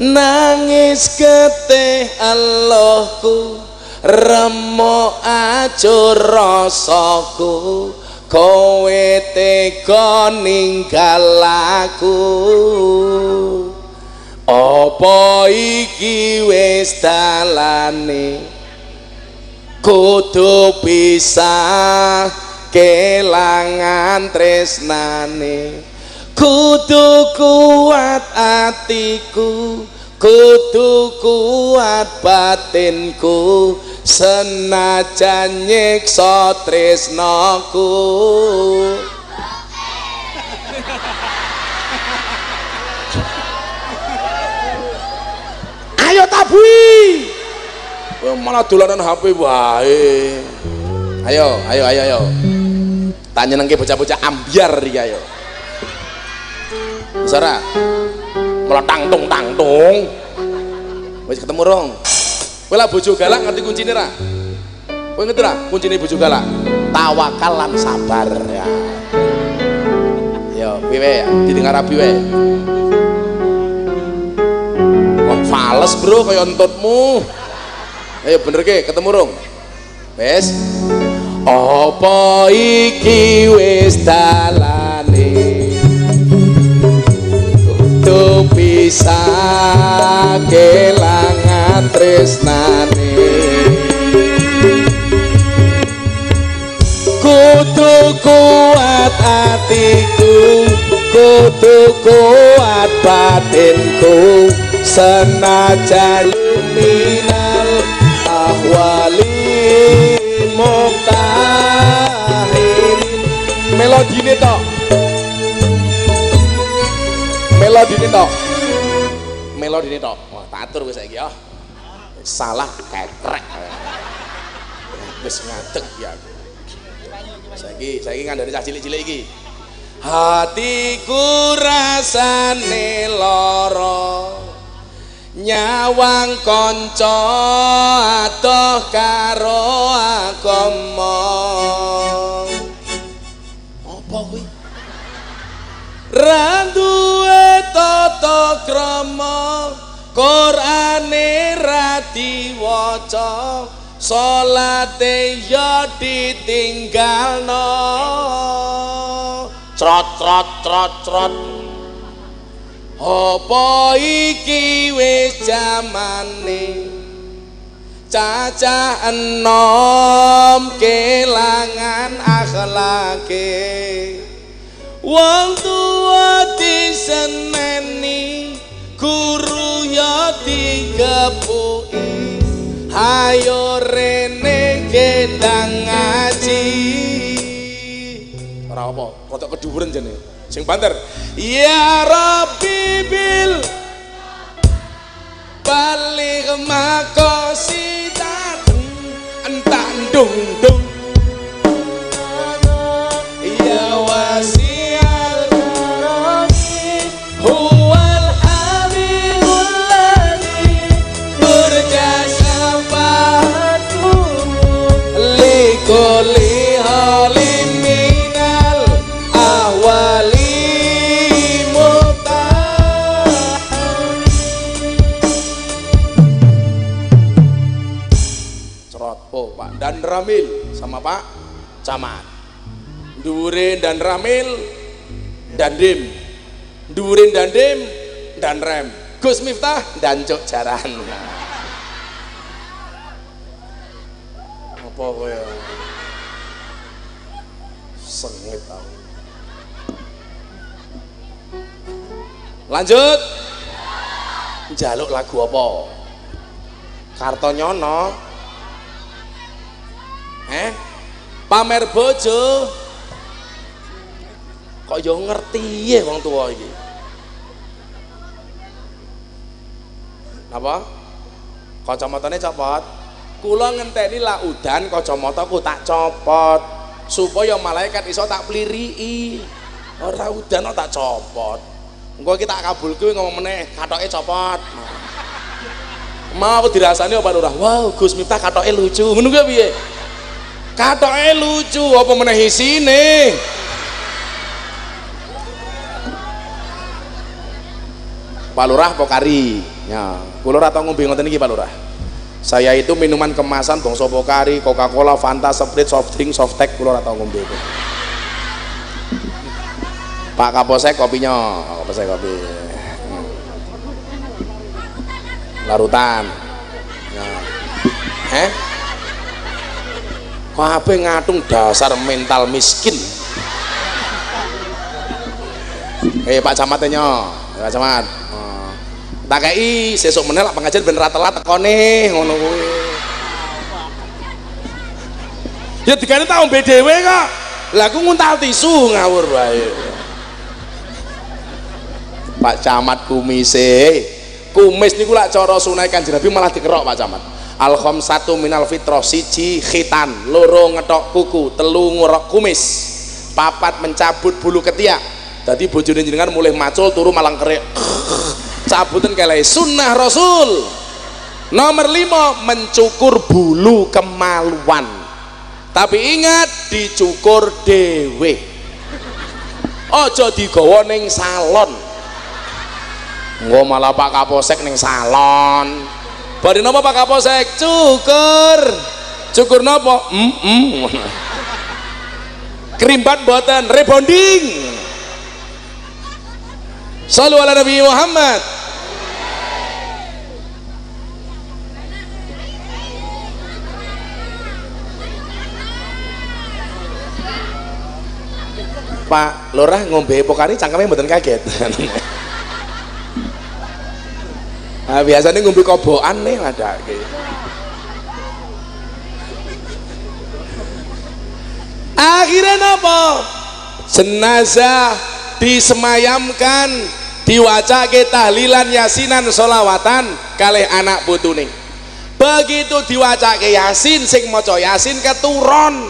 Nangis getih Allahku remuk acur rasaku. Kowe tega ninggal aku. Apa iki wis dalane kudu bisa kelangan tresnane. Kudu kuat atiku kudu kuat batinku senajan nyiksa tresnaku. Ayo tabui Malah dolanan HP wae. Ayo ayo ayo ayo. Tanya nengke bocah-bocah ambiar iki ayo. Sara malah tangtung tangtung wis ketemu rong. Kowe lah bojo galak ngerti kuncine ra? Kowe ngerti ra kuncine bojo galak? Tawakal lan sabar ya. Yo piye didengar wae? Kok fales bro kaya entutmu ayo bener ke? Ketemu rong wes. Apa iki wis dalane? Kudu bisa kelangan tresnane. Kudu kuat hatiku kudu kuat batinku senajan minal melodine tok melodine tok melodine tok wah tak atur wis saiki ya. Salah ketrek wis ngadeg ya. Saiki saiki ngandani cah cilik-cilik iki. Hatiku rasane lara. Nyawang kanca adoh karo agama apa kuwi ra duwe tata krama Qur'ane ra diwaca salate ya ditinggalno. Trot trot trot trot. Apa iki wis jamane? Cacah enom kelangan akhlake wong tua diseneni guru ya digepuki. Ayo rene gedang ngaji. Ora apa rada keduren jane. Sing banter. Ya rabbi bil. Balik makosidan entah dung dung Pak Camat. Durin dan Ramil dan Dim. Durin dan Dim dan Rem. Gus Miftah dan Cuk Jaran. Apa kowe? Sengit tau. Lanjut. Jaluk lagu apa? Kartonyono. Eh? Pamer bojo. Kok yo ngerti ya wong tua iki. Apa? Kacamatane copot. Kula ngenteni lah udan kacamataku tak copot supaya malaikat iso tak pliriki. Ora udan tak copot. Engko iki tak kabulke ngomong meneh, katoke copot. Mau dirasani apa lurah? Wow, Gus Miftah katoke lucu. Ngono kuwi piye? Katoke lucu apa meneh isine? Pak Lurah Pokari. Ya, kula ora tau ngombe ngoten iki Pak Lurah. Saya itu minuman kemasan bangsa Pokari, Coca-Cola, Fanta, Sprite, soft drink, soft tech kula ora tau ngombe itu. Pak Kapolsek kopinya, Pak Kapolsek kopi. Hmm. Larutan. Ya. Eh? Kabeh ngatung dasar mental miskin. Eh Pak Camatnya, Pak Camat. Oh. tak kei sesuk meneh lak pengajian ben ra telat tekone ngono kuwi ya digane tak ombe dhewe kok lah aku nguntal tisu ngawur wae Pak Camat kumise kumis niku lak cara sunai kanjeng Nabi malah dikerok Pak Camat al satu minal fitrah siji khitan loro ngetok kuku telu ngurok kumis. Papat mencabut bulu ketiak. Tadi bojone jenengan mulai macul turu malang kerek. Cabutan kalian sunnah rasul. Nomor lima mencukur bulu kemaluan. Tapi ingat dicukur dewe ojo digawa ning salon. Nggak malah Pak Kapolsek ning salon bari napa Pak Kapolsek? Cukur. Cukur napa mm -mm. kerimbat buatan rebonding. Salu ala Nabi Muhammad. Pak Lurah ngombe pokari cangkemnya mboten kaget (laughs) nah, biasanya ngombe kobokan nih ada akhirnya apa jenazah disemayamkan diwaca ke tahlilan yasinan solawatan kalih anak putune. Begitu diwaca ke yasin sing moco yasin keturun.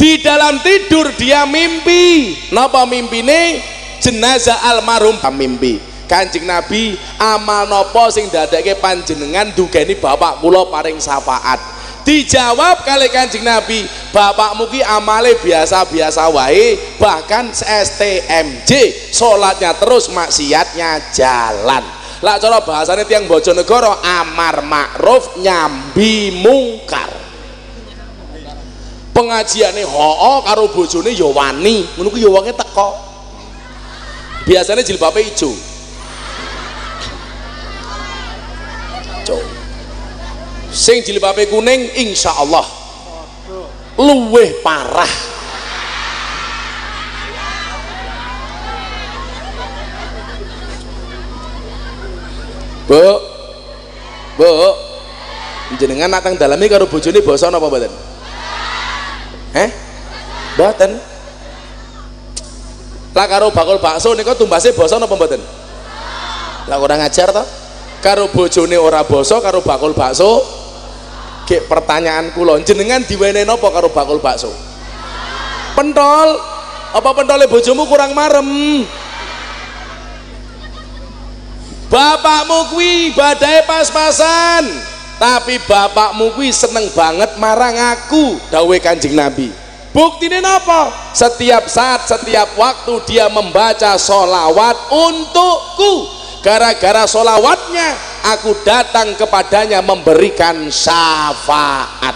Di dalam tidur dia mimpi. Napa mimpine? Jenazah almarhum mimpi kanjeng nabi amal nopo sing dadake panjenengan dugeni bapak kula paring syafaat? Dijawab kali kanjeng nabi bapak muki amale biasa-biasa wae bahkan STMJ sholatnya terus maksiatnya jalan. Lah cara bahasanya tiang bojonegoro amar makruf nyambi mungkar. Pengajiane hoo karo bojone ya wani ngono ku ya wonge teko. Biasanya jilbabe ijo sing jilbabe kuning insya Allah luweh parah. Bu Bu. Jenengan nak teng dalami karo bojone basa napa mboten? Eh mboten. Lah karo bakul bakso nika tumbase basa napa mboten? Lah kurang ajar toh karo bojone ora basa karo bakul bakso Gek pertanyaan kula jenengan diwenehi napa karo bakul bakso? Pentol. Apa pentole bojomu kurang marem? Bapakmu kuwi badai pas-pasan tapi bapakmu kuwi seneng banget marang aku dawe kanjeng nabi. Buktinya apa setiap saat setiap waktu dia membaca solawat untukku gara-gara solawatnya aku datang kepadanya memberikan syafaat.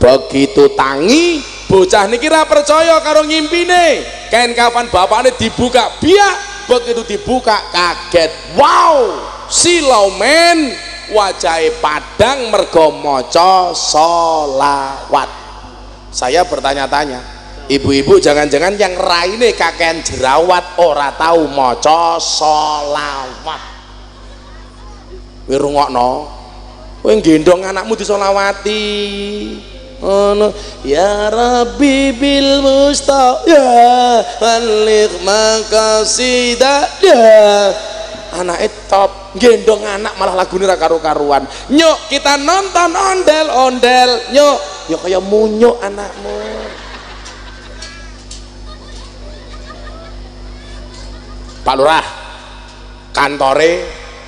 Begitu tangi bocah ini kira percaya karo ngimpine. Kain kapan bapaknya dibuka biak. Begitu dibuka kaget. Wow silau men. Wajai padang mergo maca solawat saya bertanya-tanya ibu-ibu jangan-jangan yang raine kakean jerawat ora tahu maca solawat wirungokno kowe gendong anakmu disolawati. Ono ya rabbi bil musta ya balik makasida ya. Anak top gendong anak malah lagu ra karu-karuan. Nyok kita nonton ondel-ondel nyok ya kayak munyuk anakmu Pak Lurah. Kantore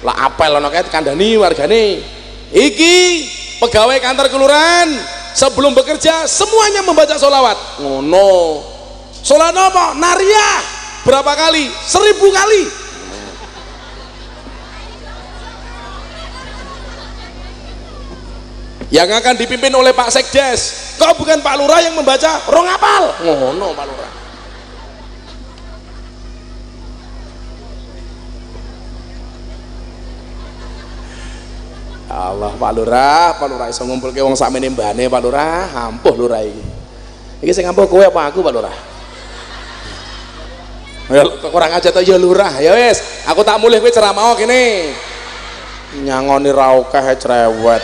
lah apel ono kae kandhani wargane. Iki pegawai kantor kelurahan. Sebelum bekerja semuanya membaca solawat ngono. Sholat apa? naria berapa kali? seribu kali. Yang akan dipimpin oleh Pak Sekdes. Kok bukan Pak Lurah yang membaca? Rong apal. Ngono Pak Lurah Allah Pak Lurah, Pak Lurah iso ngumpulke wong sakmene mbane Pak Lurah, ampuh Lurah iki. Iki sing ampuh kowe apa aku Pak Lurah? Ya kurang aja to ya Lurah. Ya wis, aku tak mulih kowe ceramah kene nyangoni ra akeh cerewet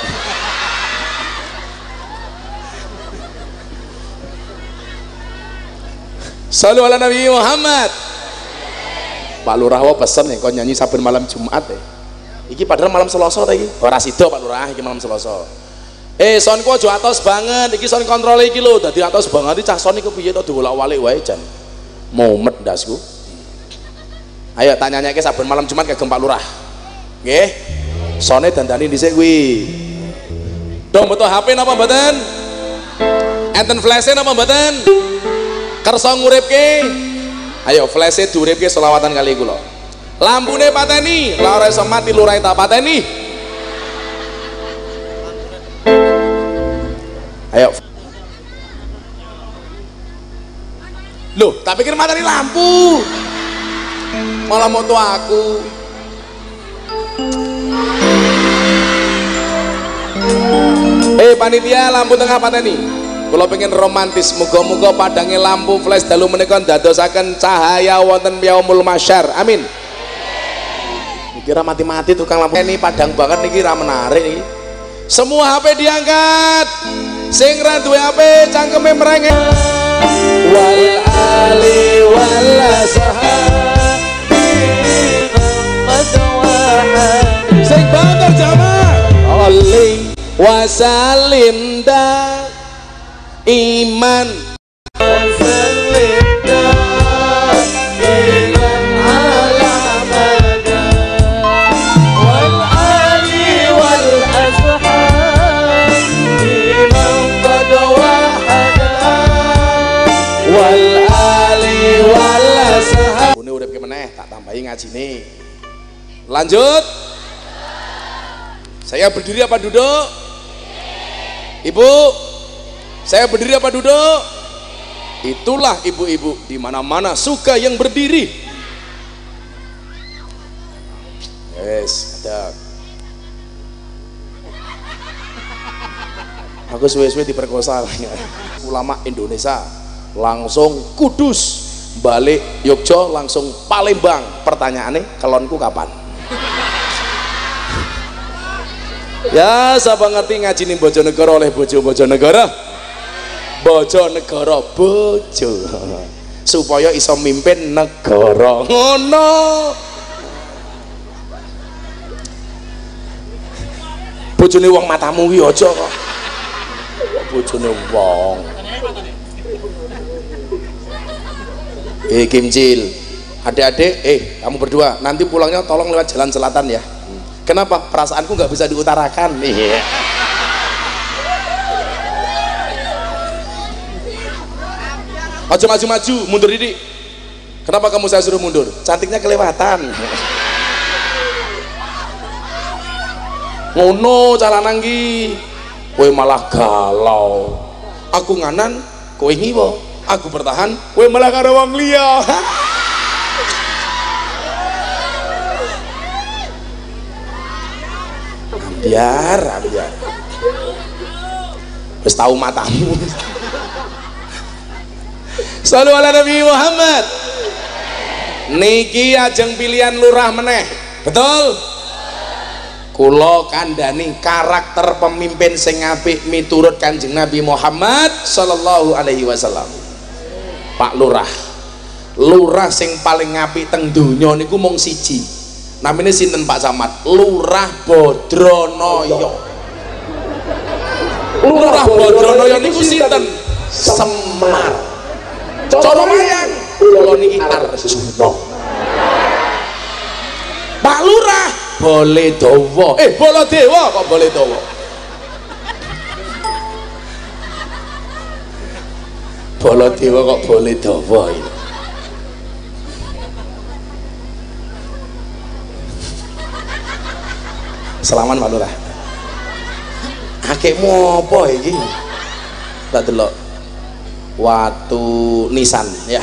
Salu ala Nabi Muhammad Pak Lurah pesen ya kau nyanyi saben malam Jumat ya iki padahal malam Selasa ta iki? Ora sida Pak Lurah iki malam Selasa. Eh sonku aja atos banget. Iki son kontrol iki lho. Dadi atos banget iki cah son iku piye to diwolak-walik wae jan? Mumet ndasku. Ayo tanya nyake saben malam Jumat kagem Pak Lurah. Nggih. Sone dandani dhisik kuwi. Dong betul HP napa mboten? Enten flash napa mboten? Kersa nguripke. Ayo flash diuripke selawatan kali kula lampune pateni la ora iso mati lurahe tak pateni? Ayo. Loh tak pikir materi lampu. Malah moto aku. Eh panitia lampu tengah pateni. Kalau pengen romantis. Muga-muga padangnya lampu flash dalu menikah dadosaken cahaya wonten yaumul masyar. Amin kira mati-mati tukang lampu. Ini padang banget nih kira menarik nih semua HP diangkat. Sing ra HP cangkeme merengek wal ali wal sing banter jamaah. Ali wasalim iman meneh tak tambahi ngaji nih lanjut. Saya berdiri apa duduk? Ibu. Saya berdiri apa duduk? Itulah ibu-ibu di mana-mana suka yang berdiri. Yes ada aku suwe-suwe diperkosa. (laughs) Ulama Indonesia langsung kudus balik Yogyo langsung Palembang. Pertanyaannya kelonku kapan? Ya siapa ngerti ngaji nih Bojonegoro oleh bojo Bojonegoro Bojonegoro bojo. Supaya iso mimpin negara. Ngono. Bojone wong matamu ki aja. Kok bojone wong eh Kimcil adik-adik eh kamu berdua nanti pulangnya tolong lewat jalan selatan ya. Kenapa? Perasaanku nggak bisa diutarakan. Iya. Maju maju maju mundur ini kenapa kamu saya suruh mundur? Cantiknya kelewatan. Ngono cara nanggi. Kowe malah galau. Aku nganan kowe ngiwo aku bertahan. Kowe malah karo wong liya biar biar wis tahu matamu. Sallu ala Nabi Muhammad. Niki ajeng pilihan lurah meneh. Betul? Kulo kandani karakter pemimpin sing apik miturut kanjeng Nabi Muhammad sallallahu alaihi wasallam Pak Lurah. Lurah sing paling apik teng donya niku mung siji. Namanya sinten Pak Samad? Lurah Bodronoyo Lurah Bodronoyo niku sinten? Semar. Cara mayang kula niki Arjuna Pak Lurah. Boleh dawa eh bola dewa kok boleh dawa bola dewa kok boleh dawa ini? Selamat Pak Lurah. Akekmu apa iki? Tak delok. Watu nisan ya.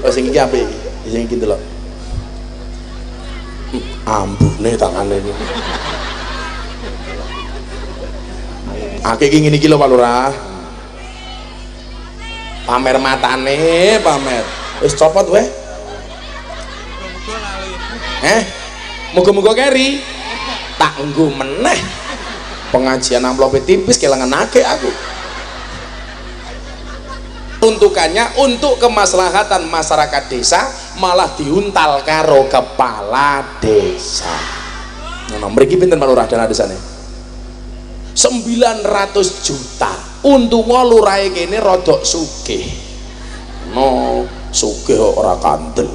Oh sing iki apik iki? Sing iki delok. Ambune tangane iki. Akeh iki ngene iki lho Pak Lurah pamer matane pamer. Wis copot weh. Eh muga-muga keri. Tak nggo meneh. Pengajian amplop tipis kelangan akeh aku. Untukannya untuk kemaslahatan masyarakat desa malah diuntal karo kepala desa. Nah mriki pinten Pak Lurah dana desane 900 juta untuk lurahe kene rodok sugih. No sugih ora kandel.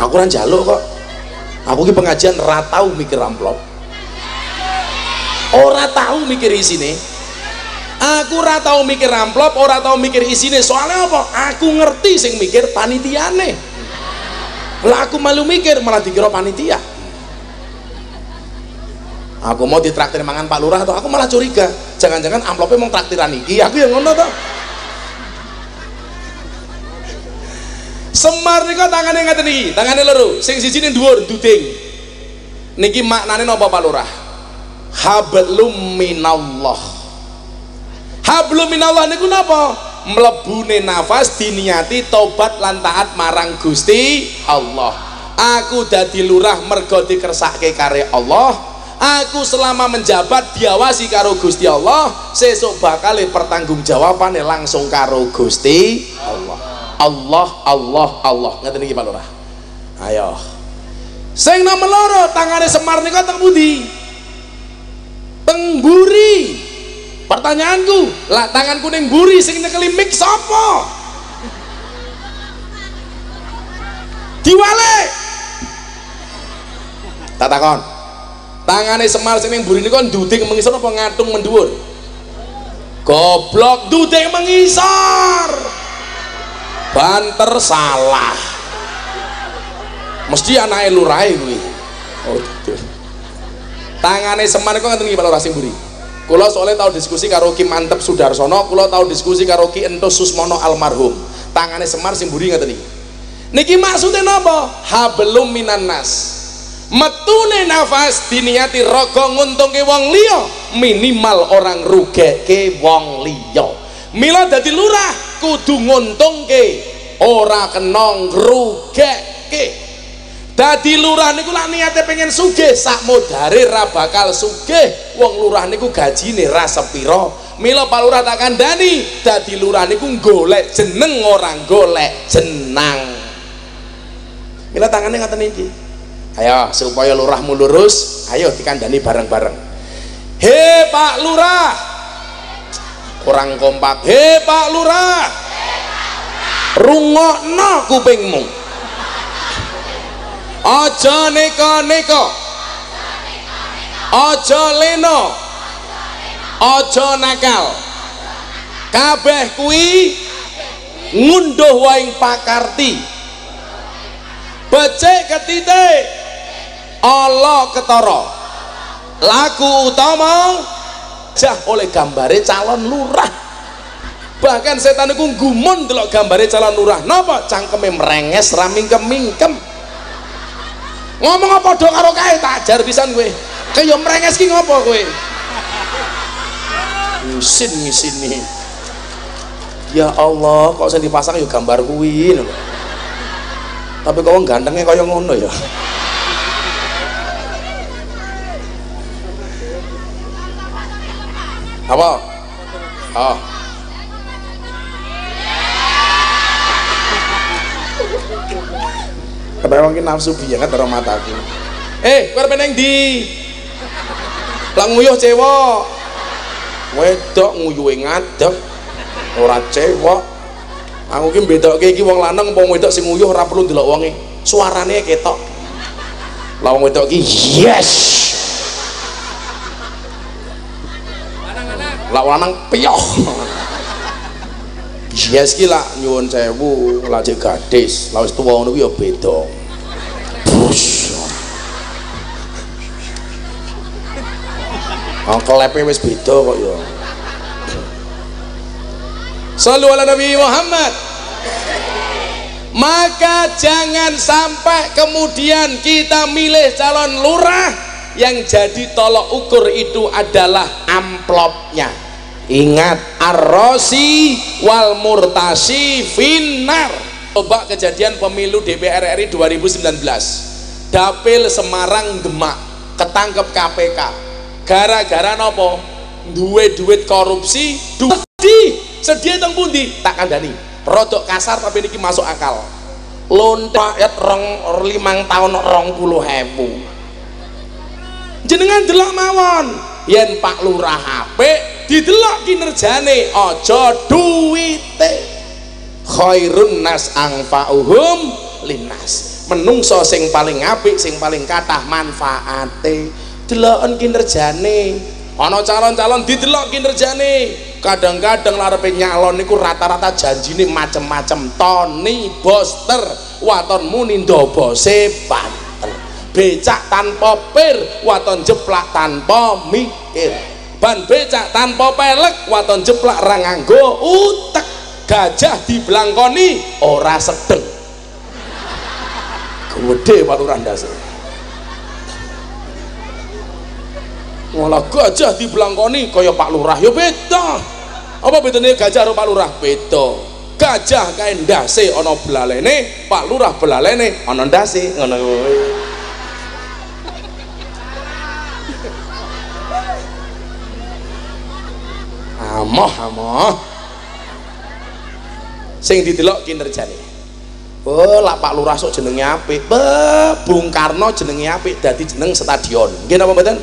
Aku ora njaluk kok. Aku ki pengajian ora tau mikir amplop. Ora tahu mikir isine. Aku ora tahu mikir amplop ora tahu mikir isine. Soalnya apa? Aku ngerti sing mikir panitiane. Lah aku malu mikir malah dikira panitia aku mau ditraktir mangan Pak Lurah atau aku malah curiga jangan-jangan amplopnya mau traktiran iki aku yang ngono toh Semar nika tangane ngaten iki, tangane loro. Sing siji ning dhuwur duding. Niki maknane napa Pak Lurah? Hablum minallah. Hablum minallah niku napa? Mlebune nafas diniati tobat lan taat marang Gusti Allah. Aku dadi lurah mergo dikersake kare Allah. Aku selama menjabat diawasi karo Gusti Allah, sesuk bakal pertanggungjawabane langsung karo Gusti Allah. Allah Allah Allah. Ngerti iki Pak Lurah? Ayo. Sing nomor loro tangane Semar niku teng pundi? Teng buri pertanyaanku lah tangan kuning buri sing nyekeli mik diwale! Tak takon tangane Semar sing ning buri niku nduding mengisor apa ngatung mendhuwur? Goblok nduding mengisor! Banter salah. Mesti anaknya lurai kuwi. Oh tangane seman kok ngeten iki Pak Lurah Simburi? Kula soalnya tahu diskusi karo Ki Mantep Sudarsono kula tahu diskusi karo Ki Entus Susmono almarhum. Tangane Semar Simburi ngeten iki. Niki maksudnya napa? Hablum minan nas metune nafas diniati rogo nguntungke wong liya. Minimal orang rugeke wong liya. Mila dadi lurah kudu nguntungke ora kena ngrugeke dadi lurah niku lak niate pengen sugih sak modare ra bakal sugih. Wong lurah niku gajine ra sepira. Mila Pak Lurah tak kandhani dadi lurah niku golek jeneng orang golek jenang. Mila tangane ngoten iki ayo supaya lurahmu lurus ayo dikandani bareng-bareng. He Pak Lurah! Kurang kompak. He Pak Lurah! Rungokno kupingmu. Aja neka-neka. Aja leno. Aja nakal. Kabeh kuwi ngunduh waing pakarti becik ketitik Allah ketara. Laku utama jah oleh gambare calon lurah. Bahkan setan itu gumun delok gambare calon lurah. Napa? Cangkeme merenges ramingkem mingkem ngomong apa do karo kae tak ajar pisan kowe. Kaya merenges ki ngopo kowe? Ngisin ngisini ya Allah kok sing dipasang ya gambar kuwi tapi kok gantengnya kaya ngono ya apa oh Kenapa mungkin nafsu banget karo mataku. Eh, kowe peneng di Lah nguyuh cewek. Wedok nguyuhe ngadeg. Ora cewek. Aku ki bedokke iki wong lanang apa wedok sing nguyuh ora perlu ndelok. Suarane ketok. Lah wong wedok ki yes. Lah lanang piyoh. Yes ki lah nyuwun sewu, lajeng gadis, lah wis tuwa ngono kuwi ya beda. Bus. Klepe wis beda kok ya. Sallu ala Nabi Muhammad. Maka jangan sampai kemudian kita milih calon lurah yang jadi tolok ukur itu adalah amplopnya. Ingat arrosi wal murtasi finar coba kejadian pemilu DPR RI 2019 dapil Semarang Demak ketangkep KPK gara-gara nopo? Duwe duit korupsi di sedia teng pundi? Tak kandani rodok kasar tapi niki masuk akal. Lontek rong limang tahun rong puluh hebu jenengan delok mawon. Yen Pak Lurah HP didelok kinerjane aja duwite. Khairun nas angfa'uhum linnas. Menungso sing paling apik sing paling kathah manfaate. Deloken kinerjane. Ana calon-calon didelok kinerjane. Kadang-kadang larepe nyalon niku rata-rata janjine macem-macem. Tony Boster waton muni ndobose banter becak tanpa pir waton jeplak tanpa mikir ban becak tanpa pelek waton jeplak ra nganggo utek gajah diblangkoni ora sedeng gede Lurah ndase Walah gajah diblangkoni kaya Pak Lurah ya beda. Apa bedanya gajah karo Pak Lurah? Beda. Gajah kae ndase ana belalene, Pak Lurah belalene ana ndase ngono kuwi. Amoh amoh. Sing didelok kinerjane. Oh, lah Pak Lurah sok jenenge apik. Be, Bung Karno jenenge apik dadi jeneng stadion. Nggih napa mboten?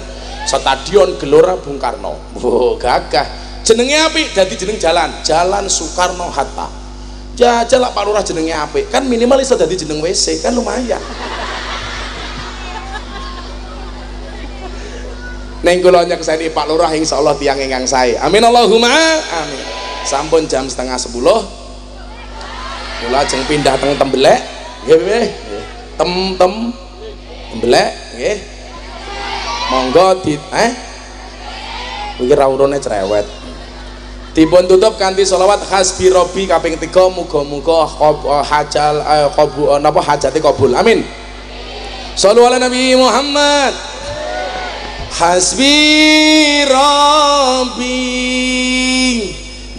Stadion Gelora Bung Karno. Oh, gagah. Jenenge apik dadi jeneng jalan, Jalan Soekarno Hatta. Jajal lah Pak Lurah jenenge apik, kan minimal iso dadi jeneng WC, kan lumayan. Neng kula nyekseni Pak Lurah insyaallah tiang ingkang sae. Amin Allahumma amin. Sampun jam setengah sepuluh. Kula ajeng pindah teng Tembelek. Nggih. Tem tem Tembelek nggih. Monggo di eh iki ra urune cerewet. Dipun tutup kanthi selawat hasbi robbi kaping 3 muga-muga hajal eh, qabu napa hajate kabul. Amin. Shallu ala Nabi Muhammad. Hasbi Rabbi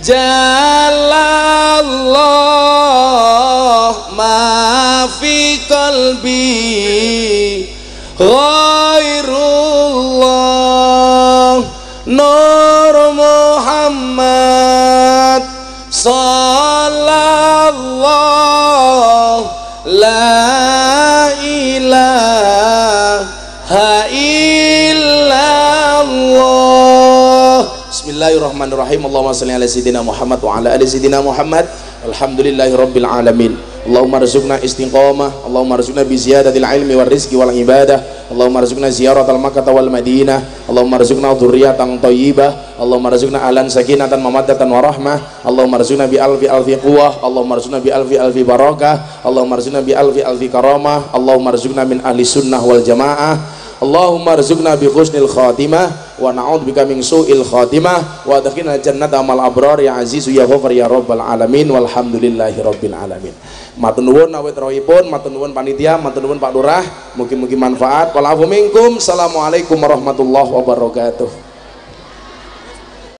Jalallah ma fi qalbi Ghairullah Bismillahirrahmanirrahim. Allahumma salli ala sayyidina Muhammad wa ala ali sayyidina Muhammad. Alhamdulillahi rabbil alamin. Allahumma rizukna istiqamah. Allahumma rizukna bi ziyadatil ilmi wal rizki wal ibadah. Allahumma rizukna ziyaratal makkah wal madinah. Allahumma rizukna dhurriyatan thayyibah Allahumma rizukna ahlan sakinatan mamaddatan wa rahmah. Allahumma rizukna bi alfi alfi quwwah. Allahumma rizukna bi alfi alfi barakah. Allahumma rizukna bi alfi alfi karamah. Allahumma rizukna min ahli sunnah wal jamaah Allahumma rizukna bi khusnil khatimah wa na'udzubika min su'il khatimah wa adkhilna jannata amal abrar. Ya azizu ya ghafar ya rabbal alamin walhamdulillahi rabbil alamin. Awit rawuhipun matur nuwun panitia matur nuwun Pak Lurah. Mugi-mugi manfaat. Wal afu minkum. Assalamualaikum warahmatullahi wabarakatuh